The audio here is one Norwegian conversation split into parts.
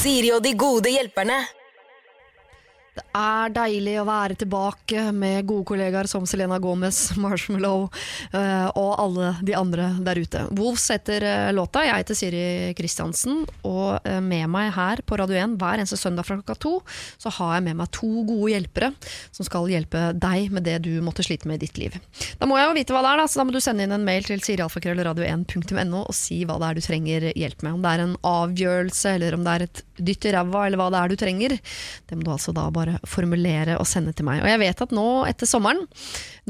Siri og de gode hjelperne. Det er deilig å være tilbake med gode kollegaer som Selena Gomez, Marshmallow eh, og alle de andre der ute. Wolves heter eh, låta. Jeg heter Siri Kristiansen, og eh, med meg her på Radio 1 hver eneste søndag fra klokka to, så har jeg med meg to gode hjelpere som skal hjelpe deg med det du måtte slite med i ditt liv. Da må jeg jo vite hva det er, da, så da må du sende inn en mail til sirialfakrøllradio1.no og si hva det er du trenger hjelp med. Om det er en avgjørelse, eller om det er et dytt i ræva, eller hva det er du trenger. Det må du altså da bare formulere og sende til meg. Og jeg vet at nå, etter sommeren,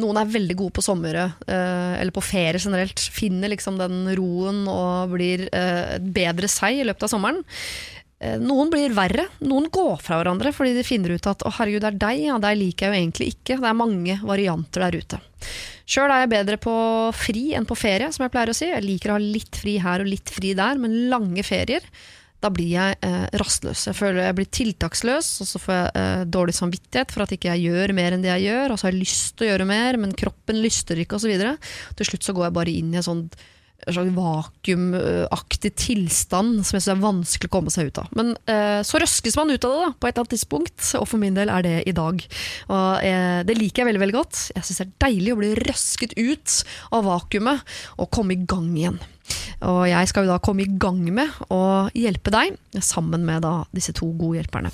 noen er veldig gode på sommeret, eh, eller på ferie generelt, finner liksom den roen og blir eh, bedre seg i løpet av sommeren. Eh, Noen blir verre. Noen går fra hverandre fordi de finner ut at å herregud, det er deg, ja, deg liker jeg jo egentlig ikke. Det er mange varianter der ute. Sjøl er jeg bedre på fri enn på ferie, som jeg pleier å si. Jeg liker å ha litt fri her og litt fri der, men lange ferier da blir jeg eh, rastløs. Jeg føler jeg blir tiltaksløs, og så får jeg eh, dårlig samvittighet for at ikke jeg gjør mer enn det jeg gjør, og så har jeg lyst til å gjøre mer, men kroppen lyster ikke, osv. Til slutt så går jeg bare inn i en sånn slags vakuumaktig tilstand som jeg synes er vanskelig å komme seg ut av. Men eh, så røskes man ut av det da, på et eller annet tidspunkt, og for min del er det i dag. Og eh, Det liker jeg veldig veldig godt. Jeg syns det er deilig å bli røsket ut av vakuumet og komme i gang igjen. Og jeg skal jo da komme i gang med å hjelpe deg, sammen med da disse to gode hjelperne.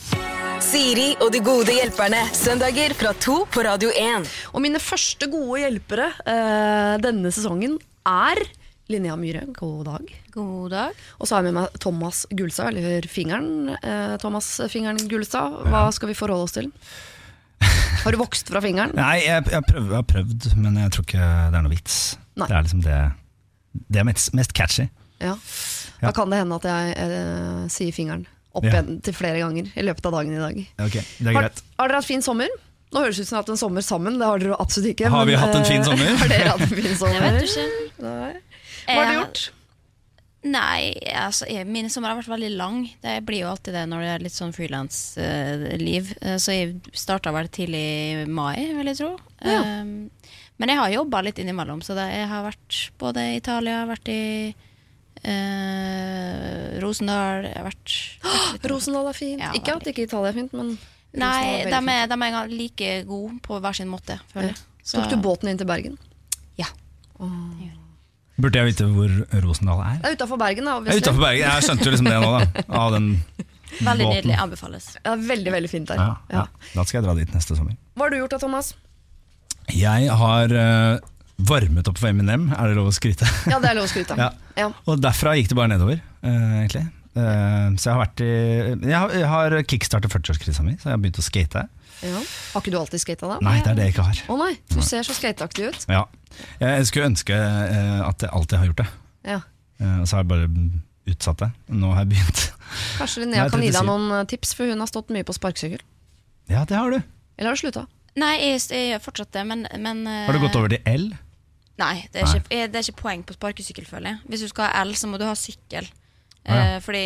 Siri og de gode hjelperne. Søndager fra to på Radio 1. Og mine første gode hjelpere eh, denne sesongen er Linnea Myhre, god dag. God dag. Og så har jeg med meg Thomas Gulstad, eller Fingeren. Eh, Thomas Fingeren Gulstad, hva skal vi forholde oss til? Har du vokst fra fingeren? Nei, jeg, jeg, prøv, jeg har prøvd, men jeg tror ikke det er noe vits. Nei. Det er liksom det Det er mest, mest catchy. Ja. Da kan det hende at jeg eh, sier fingeren opp Ja. igjen til flere ganger i løpet av dagen i dag. Ok, det er Har, greit. har dere hatt fin sommer? Nå høres det ut som dere har hatt en sommer sammen, det har dere absolutt ikke. Har vi men, hatt en fin eh, sommer? Har dere hatt en fin sommer? Jeg vet ikke. Nei. Hva har du gjort? Nei, altså, jeg, min sommer har vært veldig lang. Det blir jo alltid det når det er litt sånn frilansliv. så jeg starta vel tidlig i mai, vil jeg tro. Ja. Um, men jeg har jobba litt innimellom, så det, jeg har vært både i Italia, vært i eh, Rosendal jeg har vært, vært Rosendal er fint! Ja, ikke at ikke Italia er fint, men Nei, er de er, de er like gode på hver sin måte, føler jeg. Så Tok du båten inn til Bergen? Ja. Burde jeg vite hvor Rosendal er? Det er utafor Bergen, da. Jeg er obviously. Bergen. Jeg skjønte jo liksom det nå, da. Av den Veldig båten. nydelig. Anbefales. Er veldig, veldig fint der. Ja, Ja. ja. Da skal jeg dra dit neste sommer. Hva har du gjort da, Thomas? Jeg har eh, varmet opp for Eminem, er det lov å skryte? Ja, det er lov å skryte av. Ja. Ja. Og derfra gikk det bare nedover, eh, egentlig. Eh, så jeg har vært i Jeg har, jeg har kickstartet 40-årskrisa mi, så jeg har begynt å skate. Ja. Har ikke du alltid skata da? Nei, det er det jeg ikke har. Å nei, du ser så skateaktig ut. Ja. Jeg skulle ønske eh, at jeg alltid har gjort det, Ja. Eh, og så har jeg bare utsatt det. Nå har jeg begynt. Kanskje Linnea Nei, kan gi deg 37. noen eh, tips, for hun har stått mye på sparkesykkel. Ja, det har du. Eller har du slutta? Nei, jeg, jeg gjør fortsatt det, men, men Har du gått over til L? Nei, det er. Ikke, eh, det er ikke poeng på sparkesykkel, føler jeg. Hvis du skal ha L, så må du ha sykkel. Ja. Eh, fordi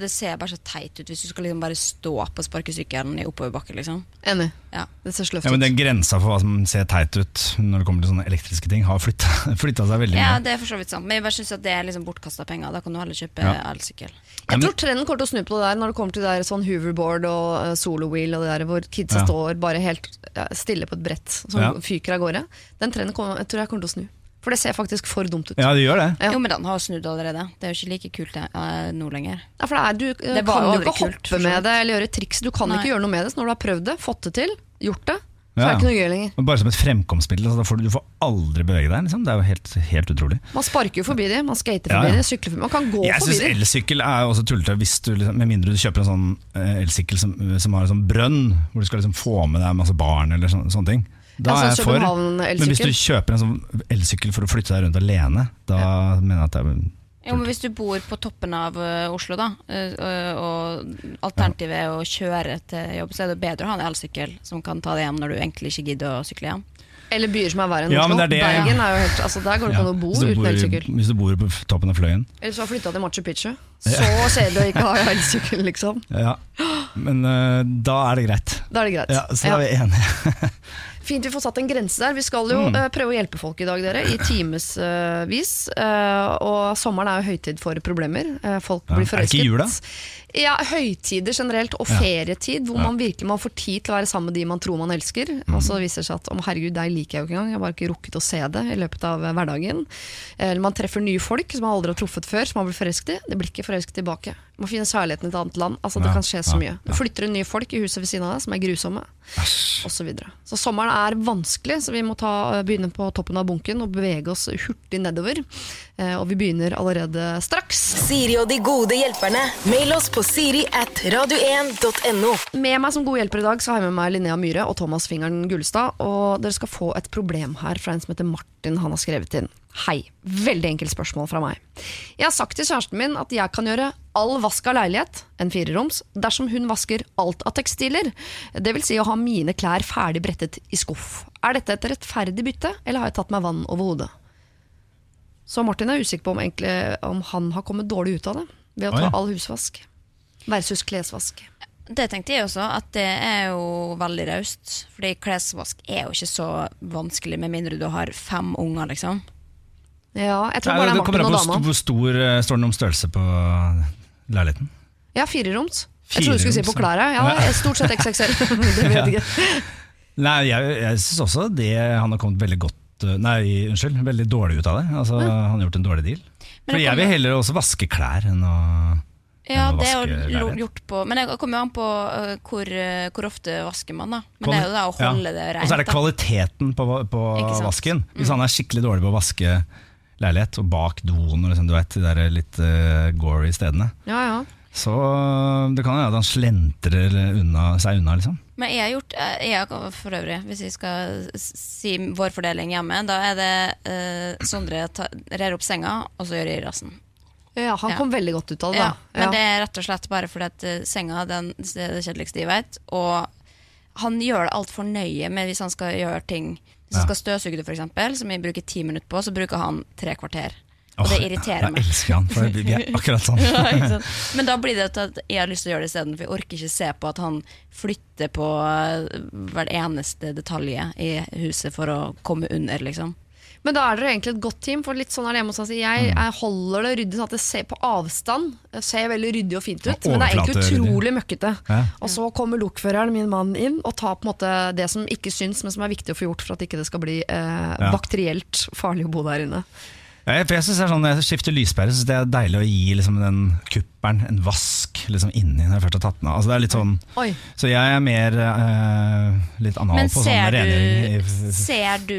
det ser bare så teit ut hvis du skal liksom bare stå på sparkesykkelen i oppoverbakke. Liksom. Enig. Ja. Det ser sløvt Ja, men. Den grensa for hva som ser teit ut når det kommer til sånne elektriske ting, har flytta, flytta seg veldig ja, mye. det er for så vidt sant. Men jeg bare synes at det er liksom bortkasta penger. Da kan du heller kjøpe Ja. elsykkel. Jeg tror trenden kommer til å snu på det der når det kommer til det der sånn hoverboard og uh, solowheel og det der hvor kidsa Ja. står bare helt ja, stille på et brett som Ja. fyker av gårde. Den trenden kommer, jeg tror jeg kommer til å snu. For det ser faktisk for dumt ut. Ja, det gjør det. Ja. Jo, men den har snudd allerede. Det er jo ikke like kult eh, nå lenger. Ja, for det er, du uh, Det kan jo ikke kult, hoppe med det eller gjøre triks. Du kan Nei. ikke gjøre noe med det. Så når du har prøvd det, fått det til, gjort det, så er det ikke noe gøy lenger. Bare som et fremkomstmiddel. Altså, får du, du får aldri bevege deg. Liksom. Det er jo helt, helt utrolig. Man sparker jo forbi de, man skater forbi ja. de, sykler forbi Man kan gå Jeg forbi syns de. elsykkel er også tullete, liksom, med mindre du kjøper en sånn eh, elsykkel som, som har en sånn brønn, hvor du skal liksom få med deg masse barn eller sånne, sånne ting. Da Ja, er jeg for. Men hvis du kjøper en sånn elsykkel for å flytte deg rundt alene, da mener jeg at det er Jo, men Hvis du bor på toppen av eh, Oslo, da, eh, og alternativet er å kjøre til jobb, så er det bedre å ha en elsykkel som kan ta deg hjem når du egentlig ikke gidder å sykle hjem. Eller byer som er verre enn Ja, Oslo. det er det- Bergen er jo helt altså Der går det ikke an å bo uten elsykkel. Hvis du bor på toppen av Fløyen. Eller så har flytta til Machu Picchu. Så kjedelig å ikke ha elsykkel, liksom. Ja. Men uh, da er det greit. Da er det greit. Ja, så da er vi enige. Fint vi får satt en grense der. Vi skal jo Mm. eh, prøve å hjelpe folk i dag, dere, i timevis. og sommeren er jo høytid for problemer. Eh, folk Ja, blir er det ikke jul, da? Ja, høytider generelt, og ferietid, hvor Ja. man virkelig man får tid til å være sammen med de man tror man elsker. Mm. Og så viser det seg at om herregud, deg liker jeg jo ikke engang, jeg har bare ikke rukket å se det i løpet av eh, hverdagen. Eller man treffer nye folk som man aldri har truffet før, som man blir forelsket i. Det blir ikke forelsket tilbake. Man finner kjærligheten i et annet land. Altså, det Ja, kan skje så ja, mye. Du flytter inn nye folk i huset ved siden av deg, som er grusomme osv. og Så, videre. så sommeren er vanskelig, så vi må ta, begynne på toppen av bunken og bevege oss hurtig nedover. Eh, og vi begynner allerede straks. Siri og de gode hjelperne. Mail oss på siri at radio1.no. Med meg som god hjelper i dag så har jeg med meg Linnea Myhre og Thomas Fingeren Gullestad. Og dere skal få et problem her fra en som heter Martin. Han har skrevet inn. Hei. Veldig enkelt spørsmål fra meg. Jeg har sagt til kjæresten min at jeg kan gjøre all vask av leilighet, en fireroms, dersom hun vasker alt av tekstiler. Det vil si å ha mine klær ferdig brettet i skuff. Er dette et rettferdig bytte, eller har jeg tatt meg vann over hodet? Så Martin er usikker på om, egentlig, om han har kommet dårlig ut av det ved å ta all husvask versus klesvask. Det tenkte jeg også, at det er jo veldig raust. Fordi klesvask er jo ikke så vanskelig, med mindre du har fem unger, liksom. Ja, jeg tror bare det er Martin og dama. hvor stor eh, står den om størrelse på leiligheten. Ja, fireroms. Jeg trodde du skulle si på klær klærne. Ja, ja. stort sett XXL. det vet jeg ikke. Nei, jeg, jeg syns også det han har kommet veldig godt eh, Nei, unnskyld, veldig dårlig ut av det. Altså, Han har gjort en dårlig deal. Men For jeg vil heller også vaske klær enn å Ja, det er jo gjort på Men det kommer jo an på øh, hvor, øh, hvor ofte vasker man, da. Men det er jo det å holde Ja. det rent. Og så er det kvaliteten på, på vasken. Hvis Mm. han er skikkelig dårlig på å vaske leilighet, og bak doen og liksom, du vet, de der litt uh, gory stedene, Ja, ja. så det kan hende at han slentrer unna, seg unna, liksom. Men jeg har gjort eh, jeg, har- For øvrig, hvis vi skal si vår fordeling hjemme, da er det øh, Sondre ta- rer opp senga, og så gjør jeg resten. Ja han Ja. kom veldig godt ut av det. Ja, da. men det er rett og slett bare fordi at eh, senga den, det er det kjedeligste jeg vet. Og han gjør det altfor nøye med hvis han skal gjøre ting. Hvis han Ja. skal støvsuge det, for eksempel, som jeg bruker ti minutter på, så bruker han tre kvarter. Og Åh, det irriterer jeg elsker han, for vi er akkurat sånn. Ja, ikke sant? Men da blir det til at jeg har lyst til å gjøre det isteden, for jeg orker ikke se på at han flytter på eh, hver eneste detalje i huset for å komme under, liksom. Men da er dere egentlig et godt team, for litt sånn er det hjemme hos oss. Jeg, Mm. jeg holder det ryddig sånn at det ser på avstand det ser veldig ryddig og fint ut, Ja, men det er egentlig utrolig møkkete. Ja. Og så kommer lokføreren, min mann, inn og tar på en måte det som ikke syns, men som er viktig å få gjort for at ikke det skal bli eh, bakterielt farlig å bo der inne. Ja, for jeg synes det er sånn, Når jeg skifter lyspære, syns det er deilig å gi liksom, den kuppelen en vask liksom, inni når jeg først har tatt den av. Altså, det er litt sånn, Oi. så jeg er mer eh, litt anal Men på sånn ser rengjøring. i- du, ser du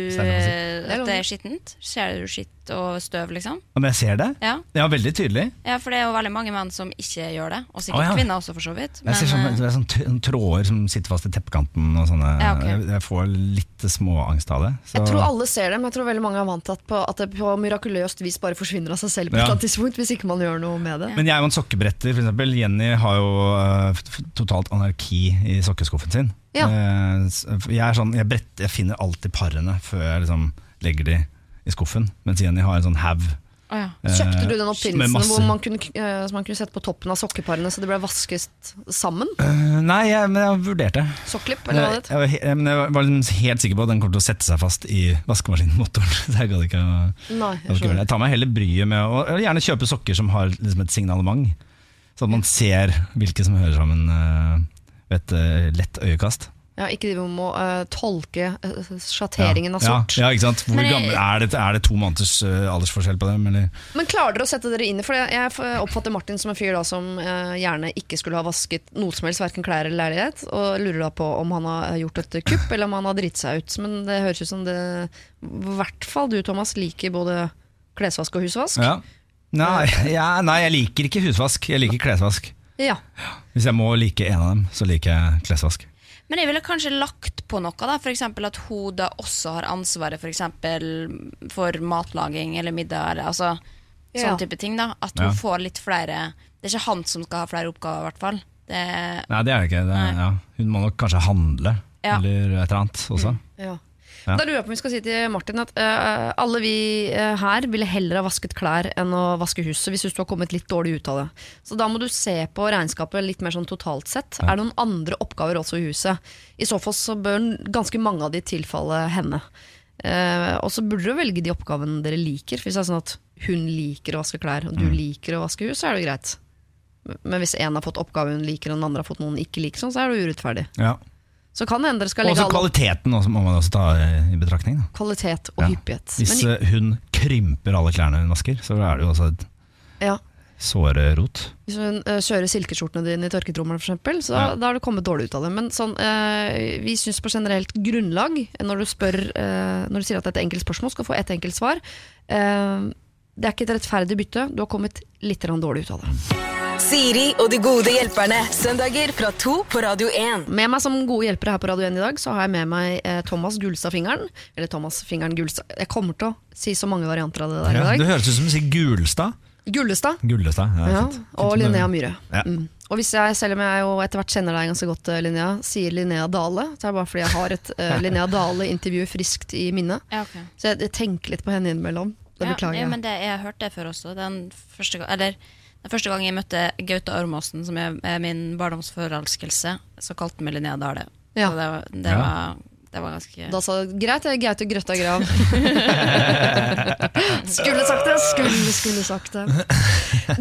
at det er skittent? Ser du skitt og støv, liksom? Om jeg ser det? Ja. Ja, veldig tydelig. ja, for det er jo veldig mange menn som ikke gjør det. Og sikkert Å, ja. kvinner også, for så vidt. Jeg ser sånn, det er sånn tråder som sitter fast i teppekanten. Og sånne, Ja, okay. jeg, jeg får litt småangst av det. Så. Jeg tror alle ser det, men jeg tror veldig mange er vant til at, på, at det på mirakuløst vis bare forsvinner av seg selv på et Ja. annet tidspunkt, hvis ikke man gjør noe med det. Men jeg er jo en sokkebretter, for eksempel. Jenny har jo f- totalt anarki i sokkeskuffen sin. Ja. Eh, jeg, er sånn, jeg, brett, jeg finner alltid parene før jeg liksom legger de i skuffen, mens Jenny har en sånn haug. Oh, ja. eh, Kjøpte du den oppfinnelsen masse- hvor man kunne, eh, som man kunne sette på toppen av sokkeparene så det ble vasket sammen? Uh, nei, jeg, men jeg vurderte. Sokklipp, eller hva det Jeg, heter? jeg, var jeg var liksom helt sikker på at den kommer til å sette seg fast i vaskemaskinmotoren. Så jeg gadd ikke, å- Nei, jeg. Jeg tar meg heller bryet med å og gjerne kjøpe sokker som har liksom et signalement. Så at man ser hvilke som hører sammen ved et lett øyekast. Ja, ikke drive med å eh, tolke uh, sjatteringen av sort. Ja, ja, ikke sant? Hvor gammel, er, det, er det to måneders uh, aldersforskjell på dem? Eller? Men klarer dere å sette dere inn i For jeg, oppfatter Martin som en fyr da som gjerne ikke skulle ha vasket noe som helst, verken klær eller leilighet, og lurer da på om han har gjort et kupp, eller om han har dritt seg ut. Men det høres ut som det I hvert fall du, Thomas, liker både klesvask og husvask. Ja. Nei, ja, nei, jeg liker ikke husvask. Jeg liker klesvask. Ja. Hvis jeg må like en av dem, så liker jeg klesvask. Men jeg ville kanskje lagt på noe, da. F.eks. at hun da også har ansvaret for, eksempel, for matlaging eller middag. Eller, altså, Ja. Sånne type ting. da At hun Ja. får litt flere Det er ikke han som skal ha flere oppgaver, i hvert fall. Det, Nei, det er det ikke. Det, ja. Hun må nok kanskje handle, Ja. eller et eller annet også. ja. Ja. Da lurer jeg på om vi skal si til Martin at uh, alle vi eh, her ville heller ha vasket klær enn å vaske huset, hvis du har kommet litt dårlig ut av det. Så da må du se på regnskapet litt mer sånn totalt sett. Er det noen andre oppgaver også i huset? I så fall så bør ganske mange av de tilfalle henne. Uh, og så burde du velge de oppgavene dere liker. For hvis det er sånn at hun liker å vaske klær, og du liker å vaske hus, så er det greit. Men hvis en har fått oppgave hun liker, og den andre har fått noen hun ikke liker, sånn, så er det urettferdig. Ja. Så kan hende dere skal legge også kvaliteten også, må man også ta i betraktning. Da. kvalitet og Ja. hyppighet. Hvis Men, eh, hun krymper alle klærne hun vasker, så er det jo også et ja, såre rot. hvis hun uh, kjører silkeskjortene dine i tørketrommelen, eksempel, så Ja. da har du kommet dårlig ut av det. Men sånn, uh, vi syns på generelt grunnlag, når du, spør, uh, når du sier at det et enkelt spørsmål, skal få ett enkelt svar. Eh, det er ikke et rettferdig bytte. Du har kommet litt dårlig ut av det. Siri og de gode hjelperne. Søndager fra to på Radio 1. Med meg som gode hjelpere her på Radio 1 i dag, så har jeg med meg eh, Thomas Gulstad-fingeren. Eller Thomas Fingeren Gulstad. Jeg kommer til å si så mange varianter av det der Ja, i det dag. høres ut som du sier Gulstad. Gullestad. Gullestad. Ja, Ja, fint. Og Linnea Myhre. Ja. Mm. Og hvis jeg, selv om jeg jo etter hvert kjenner deg ganske godt, eh, Linnea, sier Linnea Dale, så er det bare fordi jeg har et uh, Linnea Dale-intervju friskt i minnet. Ja, ok. Så jeg, jeg tenker litt på henne innimellom. Det Ja, beklager ja, men det, jeg har hørt det før også. Den første, gang- eller, den første gang jeg møtte Gaute Ormåsen, som er, min barndomsforelskelse, så kalte han meg Linnea Dale. Ja. Så det, var- det, Ja. var, det var ganske Da sa greit, jeg er Gaute Grøtta Grav. skulle sagt det, skulle, skulle sagt det.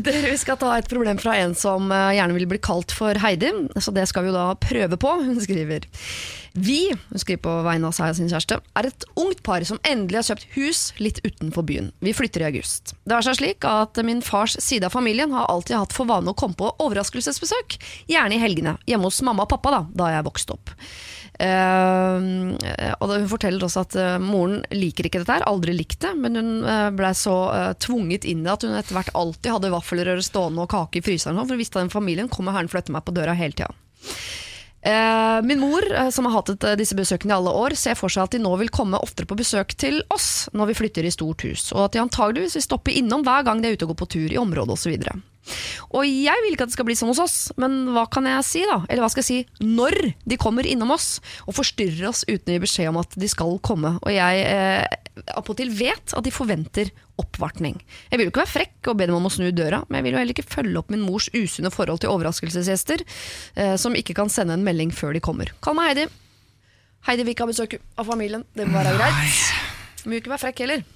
Dere, vi skal ta et problem fra en som eh, gjerne vil bli kalt for Heidi, så det skal vi jo da prøve på. Hun skriver Vi, hun skriver på vegne av seg og sin kjæreste, er et ungt par som endelig har kjøpt hus litt utenfor byen. Vi flytter i august. Det har seg slik at min fars side av familien har alltid hatt for vane å komme på overraskelsesbesøk, gjerne i helgene, hjemme hos mamma og pappa da, da jeg vokste opp. Uh, og hun forteller også at eh, moren liker ikke dette her, aldri likt det, men hun uh, blei så eh, tvunget inn i at hun etter hvert alltid hadde vaffelrøre stående og kake i fryseren, for hun visste at den familien kom og herren flytte meg på døra hele tida. Eh, min mor, eh, som har hatt eh, disse besøkene i alle år, ser for seg at de nå vil komme oftere på besøk til oss når vi flytter i stort hus, og at de antageligvis vil stoppe innom hver gang de er ute og går på tur i området osv. Og jeg vil ikke at det skal bli som hos oss, men hva kan jeg si da? Eller hva skal jeg si når de kommer innom oss og forstyrrer oss uten å gi beskjed om at de skal komme. Og jeg eh, appåtil vet at de forventer oppvartning. Jeg vil jo ikke være frekk og be dem om å snu døra, men jeg vil jo heller ikke følge opp min mors usunne forhold til overraskelsesgjester, eh, som ikke kan sende en melding før de kommer. Kall meg Heidi. Heidi vil ikke ha besøk av familien. Det må være greit. Men vil ikke være frekk heller.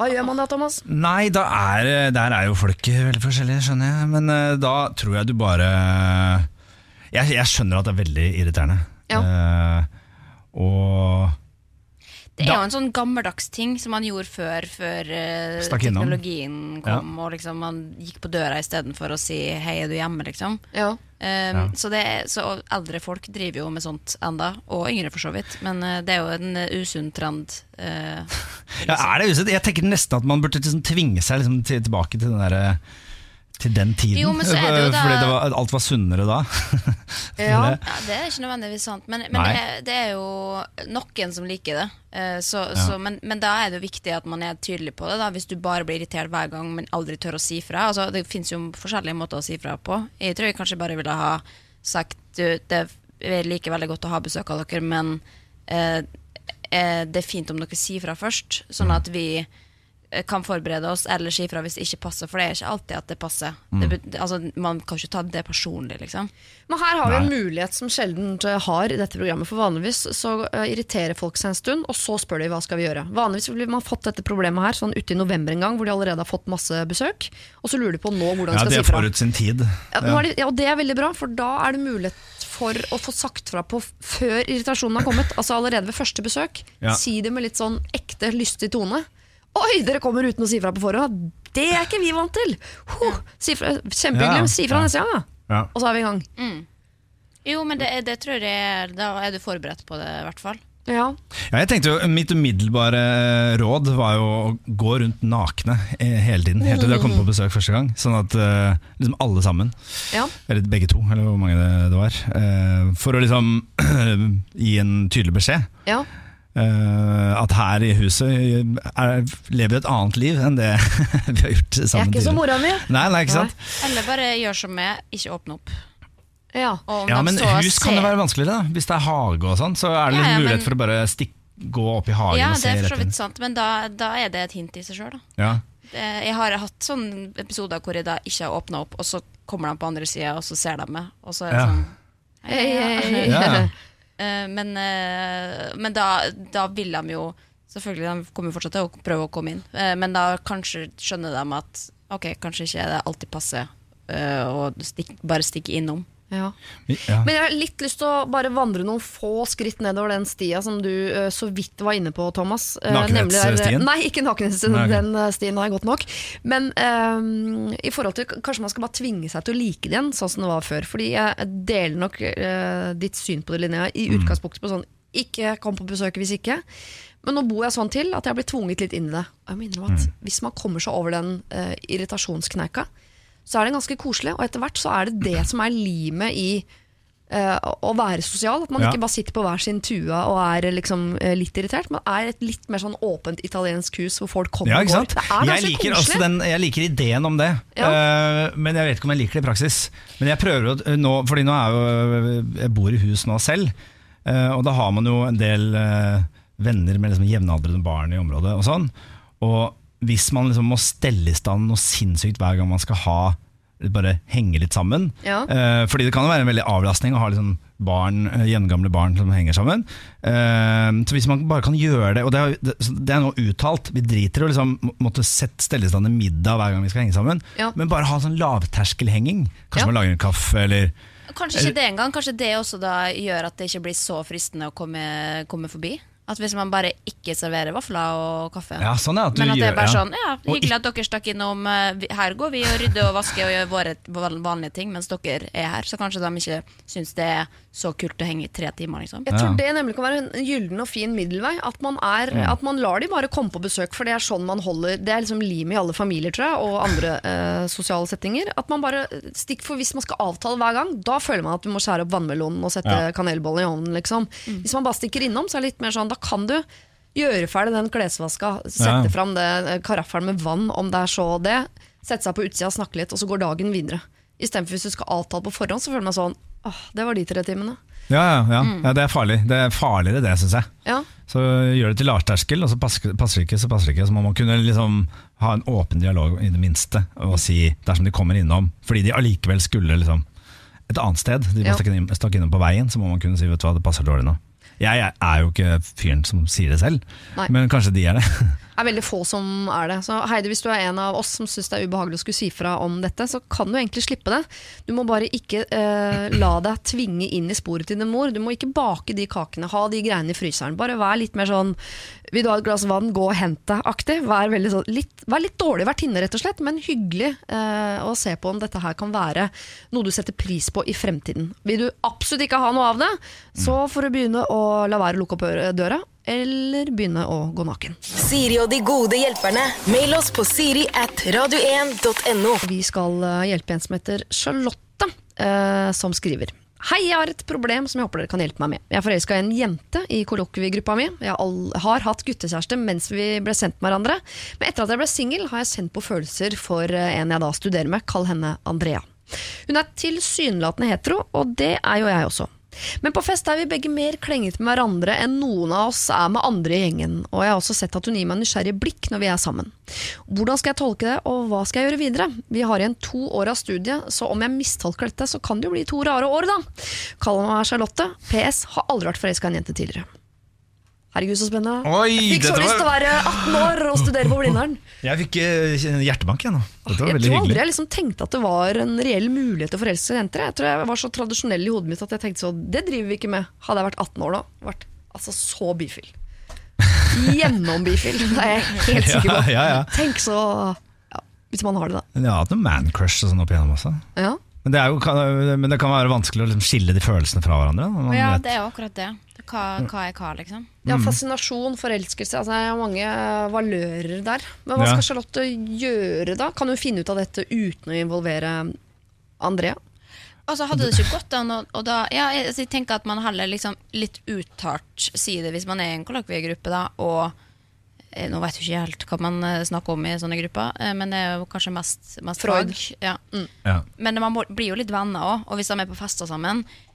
Hva gjør man da, Thomas? Nei, da er, der er jo folk veldig forskjellige, skjønner jeg. Men uh, da tror jeg du bare Jeg, jeg skjønner at det er veldig irriterende. Ja. Uh, og Det er Da- jo en sånn gammeldags ting som man gjorde før, før uh, teknologien kom, og liksom man gikk på døra istedenfor å si 'hei, er du hjemme', liksom. Ja. Um, Ja. så, det så eldre folk driver jo med sånt enda, og yngre for så vidt. Men eh, det er jo en eh, usunn trend. eh, ja, er det usunt? Jeg tenker nesten at man burde liksom tvinge seg liksom tilbake til den derre til den tiden. Jo, men så er det jo da- Fordi det var, alt var sunnere da. Ja. Ja, Det er ikke nødvendigvis sant, men, men det, er, det er jo noen som liker det. Eh, Så, Ja. så, men, men da er det jo viktig at man er tydelig på det. Da. Hvis du bare blir irritert hver gang, men aldri tør å si fra. Altså, det fins jo forskjellige måter å si fra på. Jeg tror jeg kanskje bare ville ha sagt du, det er like veldig godt å ha besøk av dere, men eh, eh, det er fint om dere sier fra først, sånn at vi eh, kan forberede oss eller si ifra hvis det ikke passer, for det er ikke alltid at det passer. Det, altså, man kan ikke ta det personlig, liksom. Men her har vi en mulighet som sjelden eh, har i dette programmet. For vanligvis så eh, irriterer folk seg en stund, og så spør de hva skal vi gjøre. Vanligvis ville man fått dette problemet her sånn ute i november en gang, hvor de allerede har fått masse besøk. Og så lurer de på nå hvordan de Ja, skal det er forut sin tid. Ja, ja, og det er veldig bra, for da er det mulighet for å få sagt fra på før irritasjonen har kommet. Altså allerede ved første besøk. Ja. Si det med litt sånn ekte, lystig tone. Oi, dere kommer uten å si fra på forhånd! Det er ikke vi vant til! Huh, si fra, kjempehyggelig, si fra neste gang, da. Ja. Og så er vi i gang. Jo, men det, det tror jeg er- Da er du forberedt på det, i hvert fall. Ja. Ja, jeg tenkte jo, Mitt umiddelbare råd var jo å gå rundt nakne eh, hele tiden. Helt til du har kommet på besøk første gang. Sånn at eh, liksom alle sammen, ja. eller begge to, eller hvor mange det, det var. eh, for å liksom gi en tydelig beskjed. ja. Eh, at her i huset er, lever et annet liv enn det vi har gjort Jeg er ikke som mora mi. Nei, nei, ikke sant? Eller bare gjør som meg, ikke åpne opp. Ja. Ja, men hus kan det være vanskeligere. da Hvis det er hage og sånn, så er det Ja, liksom ja, mulighet men- for å bare stikke gå opp i hagen Ja, og det er for rett så vidt sant, men da, da er det et hint i seg sjøl, da. Ja. Jeg har hatt sånne episoder hvor jeg da ikke har åpna opp, og så kommer de på andre sida, og så ser de meg, og så er det Ja. sånn Hei, hei, hei. Eh, Men, eh, men da, da vil de jo Selvfølgelig, de kommer fortsatt til å prøve å komme inn, Eh, men da kanskje skjønner de at ok, kanskje ikke det alltid passer å stikk, bare stikke innom. Ja. Ja. Men jeg har litt lyst til å bare vandre noen få skritt nedover den stia som du uh, så vidt var inne på, Thomas. Uh, Nakenhetsstien? Nei, ikke nakenhetsstien. Den uh, stien jeg godt nok. Men eh, i forhold til kanskje man skal bare tvinge seg til å like det igjen, sånn som det var før. Fordi jeg deler nok eh, ditt syn på det, Linnea, i Mm. utgangspunktet på sånn ikke kom på besøk hvis ikke. Men nå bor jeg sånn til at jeg har blitt tvunget litt inn i det. Jeg minner om at Mm. Hvis man kommer seg over den eh, irritasjonskneika, så er det ganske koselig. Og etter hvert så er det det som er limet i uh, å være sosial. At man Ja. ikke bare sitter på hver sin tue og er liksom, eh, litt irritert, men er et litt mer sånn åpent italiensk hus hvor folk kommer Ja, og går. Det er Jeg liker, også den, jeg liker ideen om det, Ja. uh, men jeg vet ikke om jeg liker det i praksis. Men jeg prøver å nå, fordi nå er jo Jeg bor i hus nå selv, uh, og da har man jo en del venner med liksom jevnaldrende barn i området og sånn. Og hvis man liksom må stelle i stand noe sinnssykt hver gang man skal ha bare henge litt sammen. Ja. Eh, fordi det kan jo være en veldig avlastning å ha liksom barn, gjengamle jevngamle barn som henger sammen. Eh, så hvis man bare kan gjøre det, og det er, det, er nå uttalt, vi driter i å liksom må- måtte sette, stelle i stand en middag hver gang vi skal henge sammen, Ja. men bare ha sånn lavterskelhenging. Kanskje Ja. man lager en kaffe, eller Kanskje ikke det engang, kanskje det også da gjør at det ikke blir så fristende å komme, komme forbi. At hvis man bare ikke serverer vafler og kaffe. Ja, sånn er at du Men at det er bare ja. sånn, ja, hyggelig at dere stakk innom eh, Her går vi og rydder og vasker og gjør våre vanlige ting mens dere er her. Så kanskje de ikke syns det er så kult å henge i tre timer, liksom. Jeg tror det nemlig kan være en gyllen og fin middelvei. At man, er, at man lar de bare komme på besøk, for det er sånn man holder Det er liksom limet i alle familier, tror jeg, og andre eh, sosiale settinger. At man bare stikker For hvis man skal avtale hver gang, da føler man at du må skjære opp vannmelonen og sette Ja. kanelbollen i ovnen, liksom. Hvis man bare stikker innom, så er det litt mer sånn Da kan du gjøre ferdig den klesvaska, sette Ja. fram det eh, karaffelen med vann, om det er så det. Sette seg på utsida, og snakke litt, og så går dagen videre. Istedenfor hvis du skal avtale på forhånd, så føler man sånn Åh, det var de tre timene. Ja, ja, ja. ja, det er farlig. Det er farligere det, syns jeg. Ja. Så gjør det til lavterskel, og så passer, passer det ikke, så passer det ikke. Så må man kunne liksom ha en åpen dialog i det minste, og si dersom de kommer innom. Fordi de allikevel skulle liksom et annet sted, de bare stakk innom på veien, så må man kunne si vet du hva, det passer dårlig nå. Jeg, jeg er jo ikke fyren som sier det selv, Nei. men kanskje de er det. er veldig få som er det. Så Heidi, hvis du er en av oss som syns det er ubehagelig å skulle si fra om dette, så kan du egentlig slippe det. Du må bare ikke eh, la deg tvinge inn i sporet til din mor. Du må ikke bake de kakene, ha de greiene i fryseren. Bare vær litt mer sånn vil du ha et glass vann, gå og hent det-aktig. Vær, sånn, litt, vær litt dårlig vertinne, rett og slett, men hyggelig eh, å se på om dette her kan være noe du setter pris på i fremtiden. Vil du absolutt ikke ha noe av det, så får du begynne å la være å lukke opp døra, eller begynne å gå naken. Siri og de gode hjelperne. Mail oss på siri at radio1.no. Vi skal eh, hjelpe en som heter Charlotte, eh, som skriver. Hei, jeg har et problem som jeg håper dere kan hjelpe meg med. Jeg forelska en jente i kollokviegruppa mi. Jeg har hatt guttekjæreste mens vi ble sendt med hverandre. Men etter at jeg ble singel, har jeg sendt på følelser for eh, en jeg da studerer med. Kall henne Andrea. Hun er tilsynelatende hetero, og det er jo jeg også. Men på fest er vi begge mer klengete med hverandre enn noen av oss er med andre i gjengen, og jeg har også sett at hun gir meg nysgjerrige blikk når vi er sammen. Hvordan skal jeg tolke det, og hva skal jeg gjøre videre? Vi har igjen to år av studiet, så om jeg mistolker dette, så kan det jo bli to rare år, da. Kaller meg Charlotte. PS. Har aldri vært forelska i en jente tidligere. Herregud, så spennende. Oi, Fikk så lyst til å være 18 år og studere på Blindern. Jeg fikk eh, hjertebank jeg nå. Dette var Jeg veldig tror aldri hyggelig. jeg liksom tenkte at det var en reell mulighet til å forelske jenter. Jeg tror jeg var så tradisjonell i hodet mitt at jeg tenkte så Det driver vi ikke med. Hadde jeg vært 18 år da, vært altså så bifil. Gjennom-bifil, det er jeg helt sikker på. Ja, ja, ja. Tenk så ja, Hvis man har det, da. Men Jeg har hatt noen man-crush og sånn opp igjennom også. Ja. Men det, er jo, kan, men det kan være vanskelig å liksom skille de følelsene fra hverandre. når man Ja, vet- det er jo akkurat det. Hva, hva er hva, liksom? ja, Mm. fascinasjon, forelskelse altså, jeg har mange valører der. Men hva Ja. skal Charlotte gjøre da? Kan hun finne ut av dette uten å involvere Andrea? Altså Hadde det ikke gått an å og da, ja, jeg, altså, jeg tenker at man heller liksom litt uttalt sier det hvis man er i en kollokviegruppe, da, og eh, nå vet du ikke helt hva man eh, snakker om i sånne grupper, eh, men det er jo kanskje mest, mest Freud. Ja. Mm. Ja. Men man blir jo litt venner òg, og hvis de er på fester sammen, eh,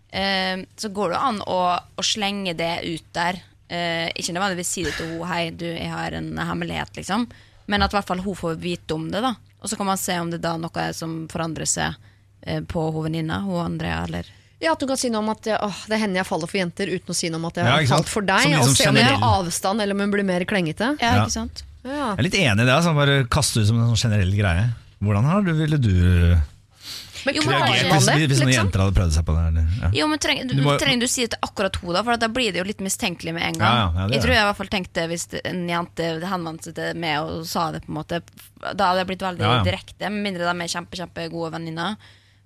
så går det an å, å slenge det ut der eh, Ikke nødvendigvis si det til henne Hei, du, jeg har en hemmelighet, liksom. Men at i hvert fall hun får vite om det. da Og så kan man se om det da er noe som forandrer seg eh, på hun venninna, hun Andrea, eller Ja, at du kan si noe om at åh, det hender jeg faller for jenter, uten å si noe om at jeg har ja, falt for deg. Liksom Og se om jeg har avstand, eller om hun blir mer klengete. Ja, Ja. ikke sant? Ja. Jeg er litt enig i det. Altså, bare kaste ut som en sånn generell greie. Hvordan har du, ville du Men Jo, men reagert hvis, det, hvis noen liksom? jenter hadde prøvd seg på det? Eller? Ja. Jo, men treng, du, Du må- trenger du si det til akkurat henne, da? For da blir det jo litt mistenkelig med en gang. Ja, ja, ja, jeg tror jeg i hvert fall tenkte hvis en jente henvendte seg til meg og sa det, på en måte da hadde det blitt veldig direkte, med mindre de er kjempe, kjempegode venninner.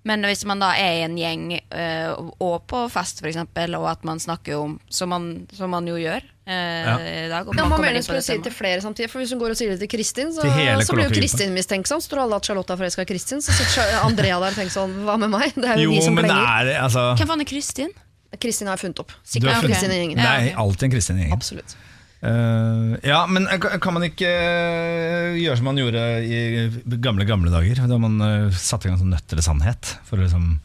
Men hvis man da er i en gjeng, eh, og på fest f.eks., og at man snakker om Som man, som man jo gjør eh, Ja. i dag og Ja, man man kommer mener skulle si det til flere samtidig. For Hvis hun går og sier det til Kristin, så, Til så blir jo. Kristin mistenksom. Så tror alle at Charlotte er forelska i Kristin. Så sitter Andrea der og tenker sånn Hva med meg? Det er jo, Jo, vi som men det er altså Hvem faen er Kristin? Kristin har jeg funnet opp. du Sikkert har er funnet- Kristin i gjengen. Det er alltid en Kristin i gjengen. Absolutt. Eh, ja, men kan man ikke eh, gjøre som man gjorde i gamle gamle dager? Da man uh, satte i gang sånn nødt eller sannhet for å liksom